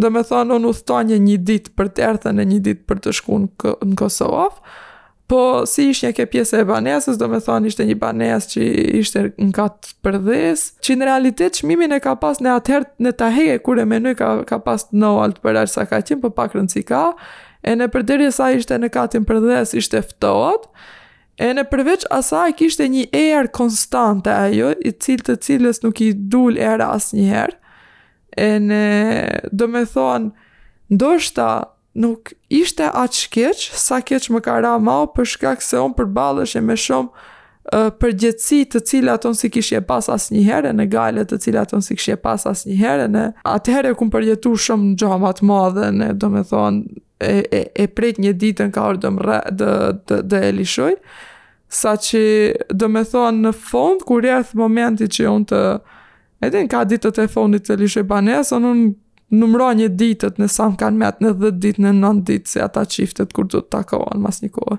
Do me thonë, unë udhëtonje një ditë për të erdhën e një ditë për të shku në Kosovë, Po, si ishte një ke pjesë e banesës, domethonë ishte një banesë që ishte në kat përdhes, që në realitet çmimin e ka pas në atëherë në të hege, kur e menoj ka, ka pas të naltë për aq sa ka qenë, po pak rëndësi ka, ene përderisa ishte në katin përdhes, ishte ftohtë, ene përveç asaj kishte një erë konstante ajo, e cila të cilës nuk i dul era asnjëherë, ene, domethonë, ndoshta Nuk ishte aq keq sa keq më ka ra mau për shkak se unë përballeshe me shumë përgjegjësi të cilat unë s'i kishje pas asnjëherë në gajle të cilat unë s'i kishje pas asnjëherë ene atëherë e kum përjetu shumë një gjo ma t'madhe ene domethonë e, e, e prejtnje ditën kaur dëmë rre do, do, do e lishoj saqë domethonë në fund kur erdh momenti që unë të Edhe në ka ditët e fundit të lishoj banesën, unë numronje ditët ene sa më kanë met ene dhet ditë ene nëndë ditë si ata çiftet kur do të takohen mas një kohe.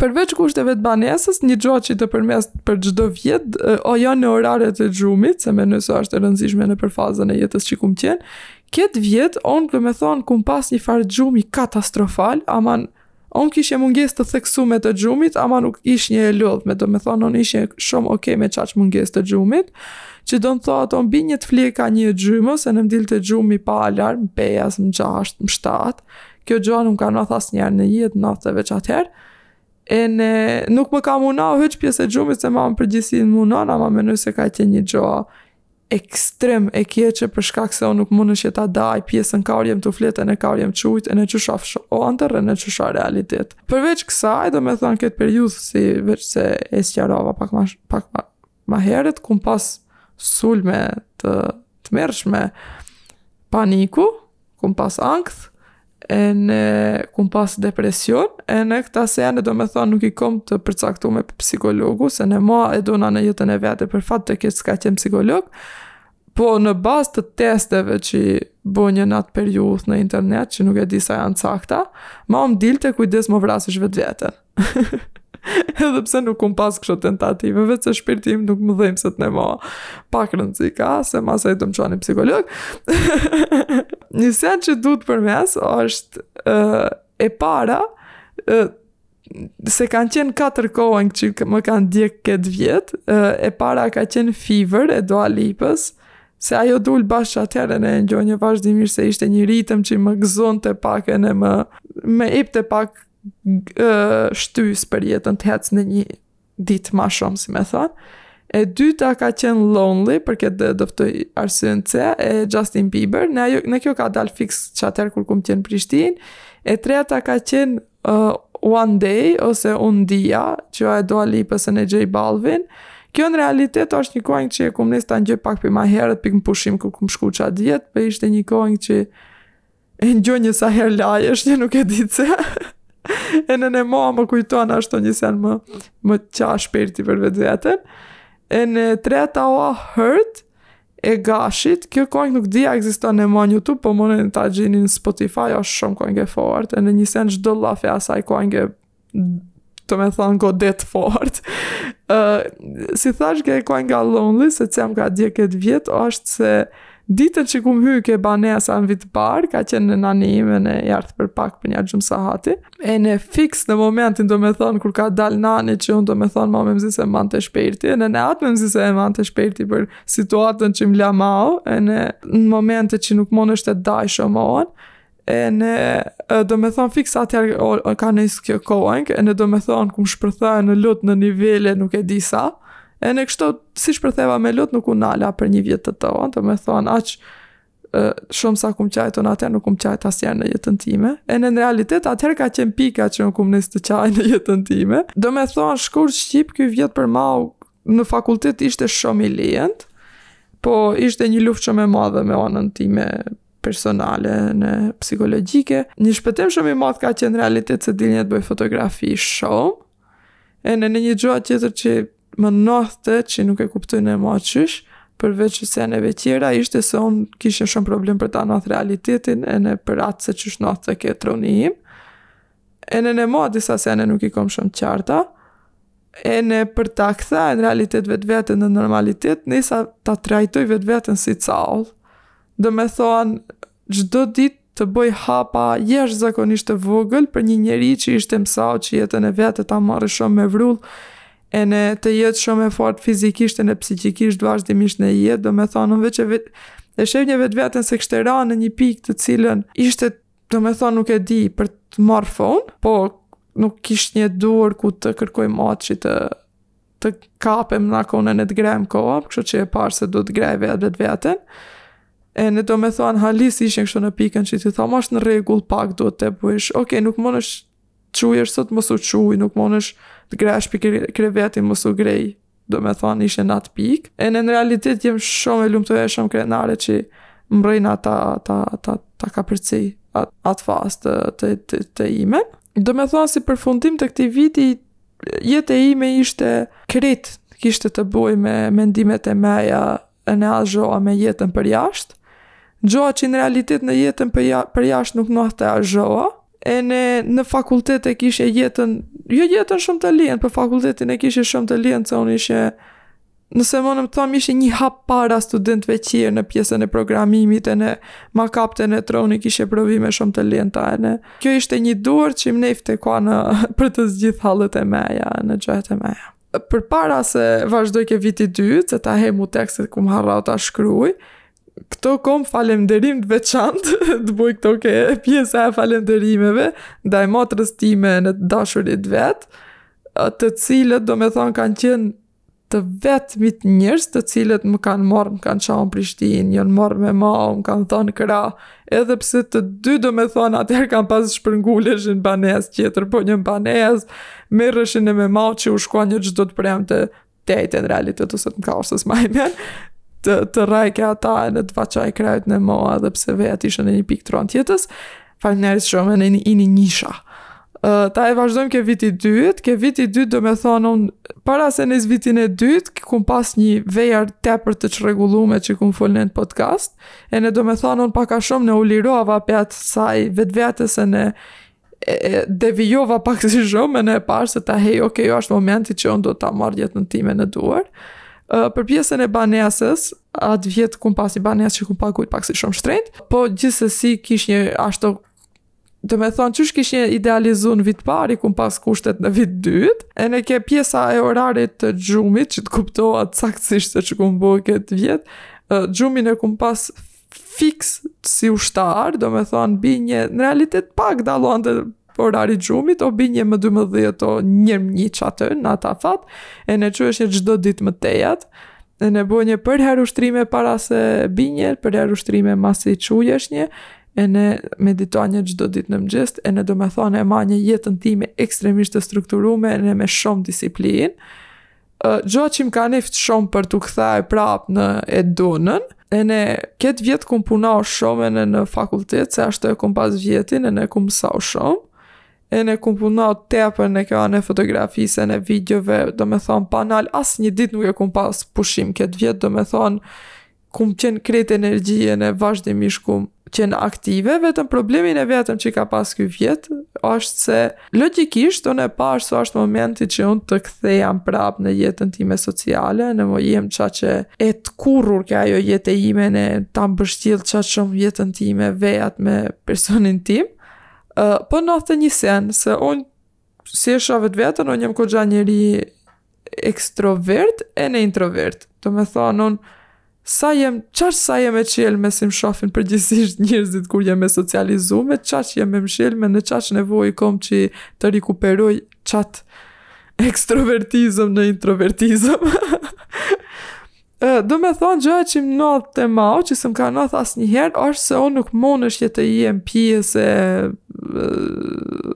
Përveç kushteve të banesës, një gjo që të përmend për çdo vjet, janë oraret e gjumit, se menoj se është e rëndsishme për fazën e jetës që kum qenë, këtë vjet, unë domethonë, kum pas një farë gjumi katastrofal, ama, Unë kishje mungesë të theksume të gjumit, ama nuk ishnje e lodhme, domethonë, unë ishje shumë okej me qaq mungesë të gjumit, që do të thotë, unë binje të fle ka një e gjymsë, ene m'dilte gjumi pa alarm, pesë, më gjashtë, më shtatë, kjo gjo nuk ka nodh asnjëherë në jetë, nodhte veç atëherë, ene, nuk më ka munau hiç pjesa e gjumit, se ma më përgjësin muna, ama menoj se ka qenë një gjo, ekstrem e keqe për shkak se unë nuk mundshe ta daj pjesën kaur jem tu fletë ene kaur jem çujt ene që shafsh ondërr ene që shafsh realitet përveç kësaj domethonë këtë periudhë si veç se e sqarova pak ma, pak ma, ma herët kum pas sulme të, tmerrshme paniku kum pas ankth ene kum pas depresion, ene këta sene domethonë nuk i kom të përcaktu me psikologu, se ne ma e dona në jetën e vete, për fat të keq s'ka qenë psikolog, po në bazë të testeve që i bonje n'atë periudhë në internet, që nuk e di sa janë t'sakta, ama më dilte kujdes mos vrasësh vetëveten. edhe pse nuk kum pas kështu tentative, vetë se shpirti im nuk më dhejmë se të ne ma pak rëndësi ka, se ma se i të më çoni psikolog. Një sen që du të përmend është uh, e para, uh, se kanë qenë katër kongë që më kanë ndjek këtë vjet, uh, e para ka qenë Fever e Dua Lipës, se ajo dul bash atëherë e ngjonje vazhdimisht se ishte një ritëm që më gëzonte pak ene më, më ipte pak shtysë për jetën të hec ene një ditë ma shumë, si me thonë. E dyta ka qenë Lonely, për këtë do e dëftoj arsyen pse, e Justin Bieber, ene, ajo, ene kjo ka dalë fix qatër kur kum qenë Prishtinë, e treta ka qenë uh, One Day, ose Un Dia, që a e Dua Lipës ene J Balvin, Kjo në realitet është një kongë që e kum nis ta nij pak për ma herët prej në pushim kur kum shku qat vjet, por po ishte një kongë që Ene gjo një sa herë laj, është një nuk e di pse. ene në ma më kujton ashtu një sen më, më qa shpirti për vetveten. Ene e treta o Hurt, e Gashit, kjo kong nuk di a ekziston në ma në YouTube, po mun ta gjeni në Spotify, është shumë kong e fortë, ene një sen çdo llaf i asaj konge domethonë godet fort. Uh, si thash kjo konga Lonely, se që jam ka dje këtë vjet, është se ditën që kum hy ke banesa në vit parë, ka qenë në nani ime në jartë për pak për një gjymë sahati, ene fix në momentin domethonë, kur ka dal nani që unë domethonë, ma me mëzi se mante shpirti, ene ne atë me mëzi se e mante shpirti për situatën që më la mau, ene momentin që nuk monësh të e daj shumon, ene domethonë fiks atër o, o, ka nis kjo kongë, ene domethonë kum shpërthe në lutë në nivele nuk e di sa, ene kështu si shpërtheva me lutë nuk u nala për një vjet të tonë, domethonë aq shumë sa kum qajt unë atër nuk kum qajt asnjëherë në jetën time, ene në realitet atër ka qenë pika që unë kum nis të qaj në jetën time, domethonë shkurt shqip kjo vjet për mau Në fakultet ishte shumë i lehtë, po ishte një luftë shumë e madhe me anën time personale ene psikologjike. Një shpëtim shumë i madh ka qenë në realitet se dilnja të bëj fotografi shumë. Ene një gjë tjetër që më nodhte që nuk e kuptoj në ma qysh, përveç seneve tjera, ishte se unë kishe shumë problem për ta njoftë realitetin ene për atë se qysh nodhte ke truni im. Ene në ma disa sene nuk i kom shumë të qarta. ene për ta kthe në realitet vetveten në normalitet, nisa ta trajtoj vetveten si caull, domethonë, çdo ditë të bëj hapa jashtëzakonisht të vogël për një njeri që ishte msau që jetën e vet ta marrë shumë me vrull, ene të jetë shumë e fortë fizikisht ene psikikisht vazhdimisht në jetë, domethonë, unë veç e vet, e shifnja vetveten se kisht ra në një pikë të cilën ishte Domethonë nuk e di për të marrë fon, po nuk kisht një duar ku të kërkoj ma që të të kapem nakon ene të grem n'kom, kështu që e pash se duhet të grej vetë vetveten. Ene domethonë, halis ishin kështu në pikën që t'i thom është në rregull pak duhet të bëjsh, oke, nuk monësh të çujsh sot mos u çuj, nuk monësh të gresh prej krevetit mos u grej. domethonë ishe në atë pikë, ene në realitet jem shumë e lumtë e shumë krenare që mbrrejna ta, ta, ta, ta kapërcej atë at fazë të, të, të, të ime. Domethonë si përfundim të këtij viti, jeta ime ishte krejt, kishte të boj me mendimet e meja, ene asgjoa me jetën përjashtë, gjoa që në realitet në jetën për, ja, përjashtë nuk ndodhte asgjoa, ene në fakultet e kishe jetën, jo jetën shumë të lehtë, po fakultetin e kishe shumë të lehtë, se unë ishe, nëse mun me thanë, ishe një hap para studentve tjerë në pjesën e programimit ene ma kapte truni, i kishe provimet shumë të lehta, ene. Kjo ishte një gjoa që më nepte kohën për të zgjidh hallet e meja, ene gjërat e meja. përpara se vazhdoj ke viti dytë, se ta hemu tekstet kum harrau ta shkruj, këto kom falemderim të veçantë, të boj këto ke pjesa e falemderimeve, ndaj motrës time ene të dashurit vet, të cilët domethonë kanë qenë të vetmit njerëz të cilët më kanë marrë, më kanë çau n'Prishtinë, janë marrë me ma, më kanë dhanë krah, edhe pse të dy domethonë atëherë kanë pas shpërnguleshin banesë tjetër, po një banesë, merreshin ene me ma që u shkonje çdo të premte tejtë në realitet ose të në karsës ma i men, të, të rajke ata ene të faqa e krejt me moa edhe pse vetë ishin në një pikë të ronë të jetës, faleminderit shumë ene një një njësha. ta e vazhdojmë ke viti dytë, ke viti dytë domethonë unë, para se nis vitin e dytë, kë kum pas një verë tepër të çrregullume që kum folë në podcast, ene domethonë unë pak a shumë u lirova prej asaj vetvetes ene devijova pak si shumë ene e parë se ta hej, ok, jo është momenti që unë do ta marr jetën time në duar. Uh, për pjesën e banesës, atë vjet kum pas një banesë që kum pagujt pak si shumë shtrejt, po gjithsesi kish një ashtu Domethonë, qysh kish një idealizu në vit parë, i kum pas kushtet në vit dytë, ene ke pjesa e orarit të gjumit, që të kuptohet saktësisht se çë kum bërë këtë vjet, gjumin e kum pas fiks si ushtar, domethonë, binje, në realitet pak dallonte orari gjumit, o binje më 12, o një një që atë, në at afat, ene çujeshnje çdo ditë më tetë, ene bonje përherë ushtrime para se binje, përherë ushtrime masi çujeshnje, ene meditonje çdo ditë në mëngjes, ene domethonë e manje jetën time ekstremisht të strukturume, ene me shumë disiplinë, gjo që më ka nift shumë për të kthy prapë në e dunën, ene këtë vjet kum punau shumë ene në fakultet, se ashtë e kom pas vjetin, ene kum msau shumë, ene kum punau tepër në kjo anë e fotografisë ene videove, domethonë, pa nal as një ditë nuk e kom pas pushim këtë vjet, domethonë, kum qenë krejt energji enë vazhdimisht kum qenë aktive, vetëm problemin e vetëm që ka pas ky vjet, është se logjikisht unë e pashë se është momenti që unë të kthejam prapë në jetën time sociale, enë jem çaq e tkurrur ka ajo jetë e ime enë ta mbështjell çaq shumë jetën time vejat me personin tim, uh, po ndodhte një sen, se unë si e shof veten, unë jem koxha njeri ekstrovert enë introvert. Domethonë, unë sa jem, çaq sa jem e çelme si më shofin përgjithsisht njerëzit kur jem e socializume, çaq jem e mshelme enë çaq nevojë kom që të rekuperoj çat ekstrovertizëm në introvertizëm. E, domethonë gjë që më ndodhte mau, që s'më ka ndodh asnjëherë, është se unë nuk mundsha që të jem pjesë e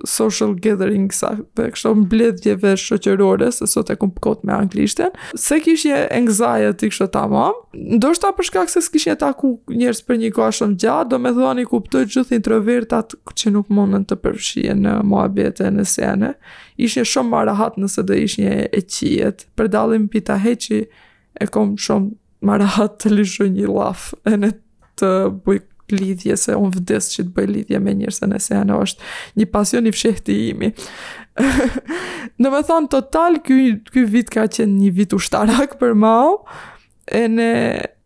social gatherings-a të kështu mbledhjeve shoqërore se sot e kum për kot me anglishten se kishna anxiety kështu tamam ndoshta për shkak se s'kishna taku njerëz për një kohë shumë gjatë domethonë i kuptoj gjithë introvertat që nuk munden të përfshihen në muhabete enë sene ishna shumë ma rahat nëse do ishna e qijet për dalim pita heqi e kom shumë ma rahat të lëshoj një llaf enë të bëj lidhje se unë vdes që të bëj lidhje me njerëz enë sene, është një pasion i fshehtë i imi enë domethonë total ky, ky vit ka qenë një vit ushtarak për mau enë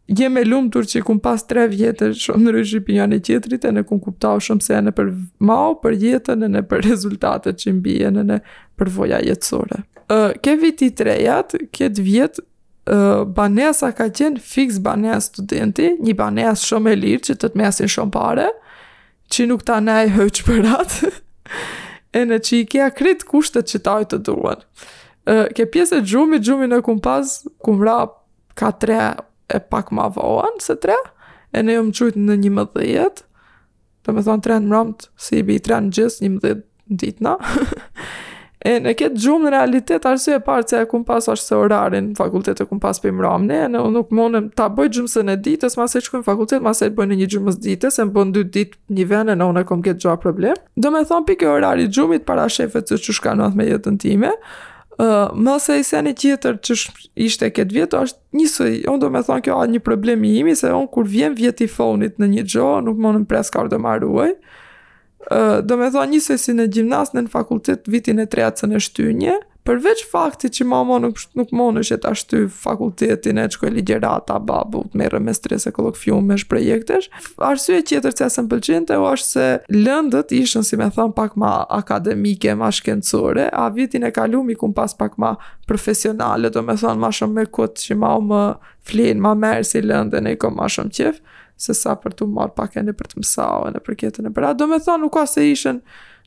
jem e lumtur që kum pas tre vjet shumë ndryshe prej njani-tjetrit enë kum kuptau shumë sene për mau për jetën enë për rezultatet që m'bi enë në përvoja jetësore. Uh, ke viti i trejat, këtë vjet banesa ka qenë fiks banesë studenti, një banesë shumë e lirë që të të mesin shumë pare, që nuk ta ne e hiç për atë, enë që i ka krejt kushtet që taj të duhen. Ke pjesa e gjumit, gjumin e kum pas, kum ra ka tre e pak ma voan se tre, enë jem çujt në njëmëdhjet, Domethonë tre n'mramët, si i bi tre mëngjes, njëmëdhjet ditën. Enë këtë gjumë në realitet, arsyeja e parë që e kum pas ashtë se orarin, fakultetin e kum pas për n'mramje, enë nuk mundem ta bëjt gjumsën e ditës, masi që kum fakultet, masi e bëj në gjumës ditës, e më bëjnë dy ditë një vene, enë unë e kum këtë gjoa problem. Domethonë pikë orari i gjumit para shefet që që shka me jetën time, Uh, më se i seni tjetër që ishte këtë vjetë, është Njësoj, unë domethonë kjo a një problem i imi, se unë kur vjen vjeti i funit në një gjo, nuk mundem pres kur do maruaj, domethonë njësoj si në gjimnaz enë në fakultet vitin e tretë në shtynje, përveç faktit që ma më nuk, nuk mundsha ashtu fakultetin të shkoj ligjërata, babu, të merrem me strese kollokviumesh, projektesh, arsyeja tjetër që s'më pëlqente është se lëndët ishin, si me thonë, pak ma akademike, ma shkencore, a vitin e kalum i kum pas pak ma profesionale, domethonë ma shumë me këtë që ma u më flinë, ma merr si lëndë ene i kom ma shumë qef, sesa për të marrë pak ene për të mësau ene për qetë ene për atë, domethonë nuk ka se ishen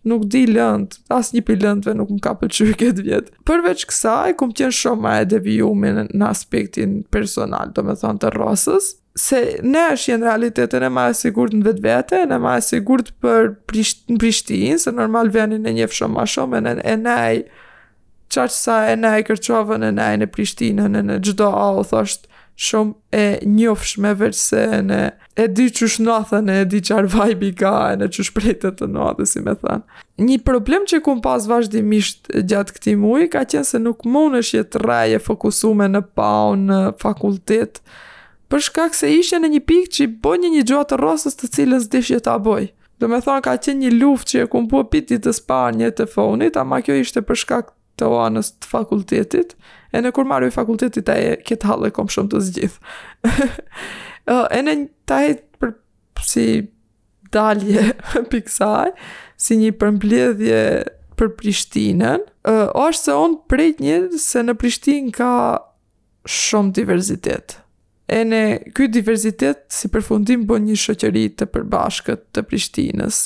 nuk di lëndë, asnjë prej lëndëve nuk më ka pëlqy këtë vjet. Përveç kësaj, kom qenë shumë ma e devijume në aspektin personal, domethonë të rrasës, se ne është jenë realitetin e ma e sigurt në vetvete, ene ma e sigurt për Prisht, në Prishtinë, se normal venin e njef shumë ma shumë, ene, ene Qaq sa ene Kërçovën ene ene Prishtinën ene çdo au thjesht shumë e njofsh me veçse ene e di qysh nathën e di çar vajbi ka ene qysh prejtët të nathë si me thënë. Një problem që kum pas vazhdimisht gjatë këtij muji ka qenë se nuk mundshe të rrij e fokusume në pau në fakultet për shkak se ishe në një pikë që i boj një një gjatë rrasës të cilën s'dishje ta boj. Domethonë ka qenë një luftë që e kum bo pi ditës parë njer te funit, ama kjo ishte për shkak të anës të fakultetit, ene kur maroi fakulteti a e këtë hall e kom shumë të zgjidhë. Ene një të hejtë për si dalje pi ksaj, si një përmbledhje për Prishtinën, është se unë pritnja se në Prishtinë ka shumë diverzitet. Ene ky diverzitet si përfundim bën një shoqëri të përbashkët të Prishtinës.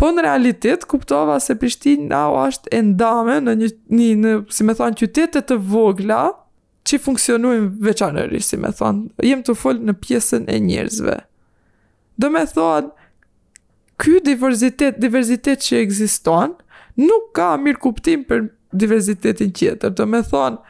Po në realitet kuptova se Prishtina është e ndame në një, një në, si me thonë, qytete të vogla që funksionojnë veçanërisht, si me thonë. Jem tu fol në pjesën e njerëzve. Domethonë, ky diverzitet, diverzitet që ekziston, nuk ka mirëkuptim për diverzitetin tjetër. Domethonë,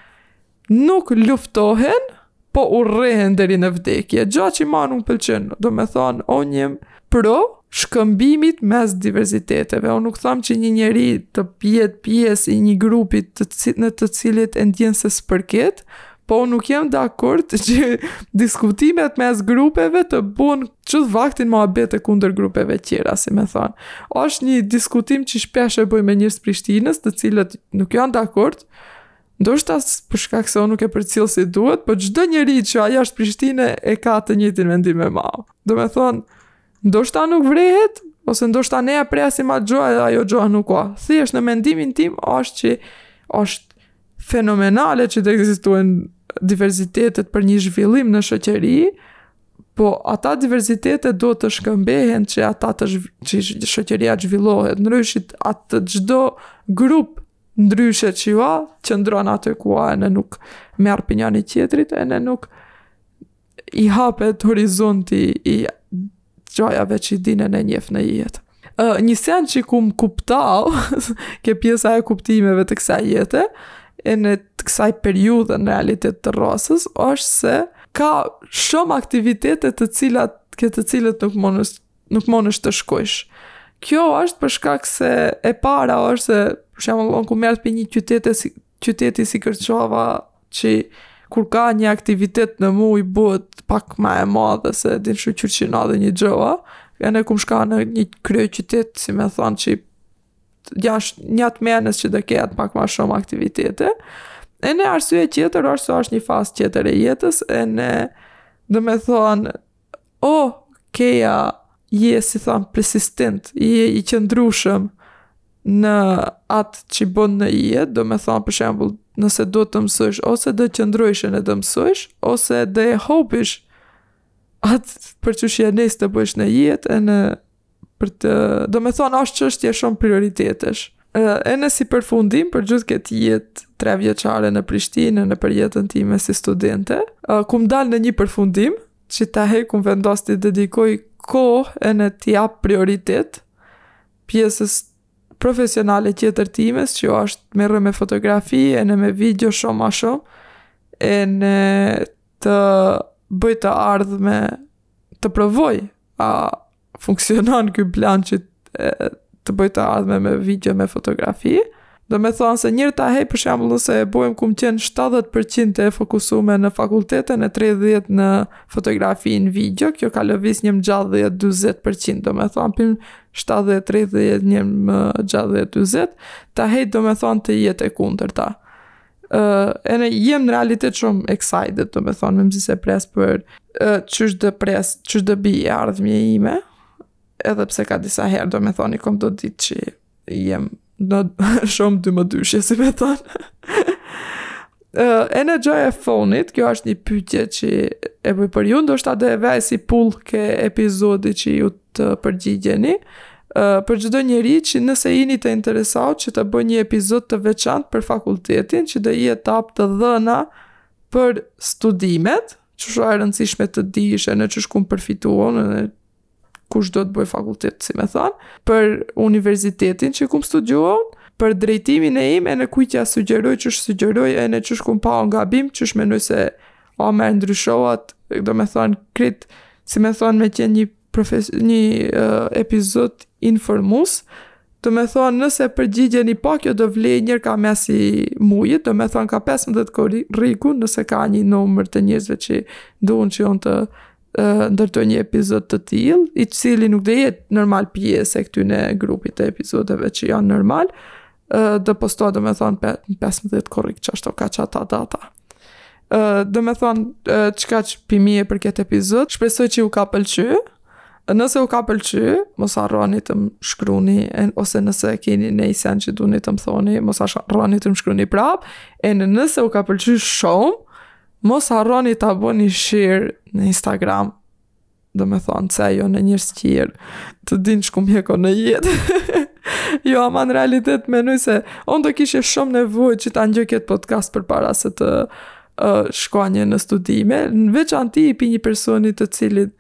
nuk luftohen, po urrehen deri në vdekje. Gja që ma nuk pëlqen, domethonë, un jam pro shkëmbimit mes diverziteteve. Un nuk thom që një njeri të jetë pjesë i një grupi në të cilin e ndjen se s'përket, Po nuk jam dakord që diskutimet mes grupeve të bën gjithë vaktin muhabete kundër grupeve tjera, si me thonë. Është një diskutim që shpesh e bëj me njerëz Prishtinës, të cilët nuk janë dakord. Ndoshta për shkak se unë nuk e përcjell si duhet, po çdo njeri që a jashtë Prishtine e ka të njëjtin mendim me mua. Domethonë, Ndoshta nuk vrehet, ose ndoshta ne e presim atë gjoa dhe ajo gjoa nuk ka. Thjesht në mendimin tim është që është fenomenale që të ekzistojnë diversitetet për një zhvillim në shoqëri, po ata diversitete do të shkëmbehen që ata të zhv... që shoqëria të zhvillohet, ndryshe atë çdo grup ndryshe që va, qëndron aty ku a ene nuk merr pi njani-tjetrit, ene nuk i hapet horizonti i gjojave që i din ene njef në jetë. Uh, një sen që kum kuptau, ke pjesa e kuptimeve të kësaj jete, ene të kësaj periudhe në realitet të rrasës, është se ka shumë aktivitete të cilat, këtë të cilat nuk munesh, nuk munesh të shkojsh. Kjo është për shkak se e para është se, për shembull, unë kum erdh pi një qyteti si, Qyteti si Kërçova që kur ka një aktivitet në muj bëhet pak ma e madhe se din shu qyrqina dhe një gjëva, ene kum shku në një kryeqytet si me thonë që jash njatë menës që do ketë pak ma shumë aktivitete, ene arsye tjetër është se është një fazë tjetër e jetës, ene do me thonë Oh, Kea, je, si thamë, persistent, je i qëndrueshëm në atë që bën në jetë, do me thanë, për shembull, nëse do të mësojsh, ose do të qëndrojsh ene të mësojsh, ose do e hupish atë për çish ja nis të bësh në jetë, ene për të, do me thonë, është çështje shumë prioritetesh. Ene si përfundim për gjithë këtë jetë trevjeçare në Prishtinë, ene për jetën time si studente, kum dalë në një përfundim, që tahe kum vendos t'i dedikoj kohë ene t'i jap prioritet, pjesës profesionale të jetës time, që është të merem me fotografi ene me video shumë ma shumë, ene të bëj të ardhme të provoj a funksionon ky plan që të bëj të ardhme me video me fotografi. Do me thonë se njer tahej për shembull nëse e bojmë kum qenë 70% e fokusume në fakultet ene 30% në fotografi ene video, kjo ka lëviz në 60-40% do me thonë pi 70-30 në 60-40, tahej do me thonë të jetë e kundërta. Uh, ene jem në realitet shumë excited, do me thonë, mezi s'e pres për uh, çish do pres, çish do bi e ardhmja ime, edhe pse ka disa herë, do me thonë, i kom do ditë që jem në shumë dy mëdyshje, si me thonë. uh, ene gjoja e fundit, kjo është një pyetje që e bëj për ju, ndoshta do e vej si poll ke epizodi që ju të përgjigjeni për çdo njeri që nëse jeni të interesuar që të bëj një epizod të veçantë për fakultetin që do jetë t'jap të dhëna për studimet, që shumë e rëndësishme të dish ene çish kum përfitu ene kush do të bëj fakultet, si me thonë, për universitetin që kum studion, për drejtimin tim ene kujt ja sugjeroj çish sugjeroj ene çish kum bo gabim çish menoj se Ose me ndryshu, do me thonë, krit, si me thonë, me qenë një, prejse, një uh, episod informus, do me thonë, nëse përgjigjen një pak, kjo do vijë njëherë ka mesi i mujit, do me thonë, ka 15 koriku, nëse ka një numër të njerëzve që duan që unë të uh, ndërtoj një episod të tillë, i cili nuk do jetë normal pjesë e këtyre grupit të episodeve që janë normal, uh, do postohet, do me thonë, 15 korik që ashtu ka këto data. Uh, do me thonë uh, që kaq pi meje për këtë episod, shpresoj që ju ka pëlqy, nëse ju ka pëlqy, mos harroni të më shkruni, e, ose nëse keni naj sen që duni të më thoni, mos harroni të më shkruni prap, ene nëse ju ka pëlqy shumë, mos harroni ta boni share në Instagram, Do me thonë se ajo njerëz qerë të dinë çka me ba në jetë. jo, ama në realitet menoj se unë do kishe shumë nevojë që ta nijoj këtë podcast përpara se të uh, shkoja në studime. Në veçanti pi një personit të cilit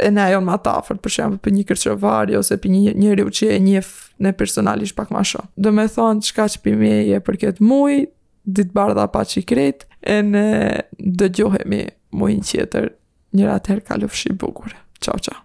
ene e kom ma t'afërt, për shembull për një kërçovari ose për një njeriu që e njef ene personalisht pak ma shumë. Do me thonë që kaq pi meje për këtë muj, ditë të bardha paçi krejt, ene dëgjohemi mujin qetër. Njera atëherë kalofshi bukur. Ciao ciao.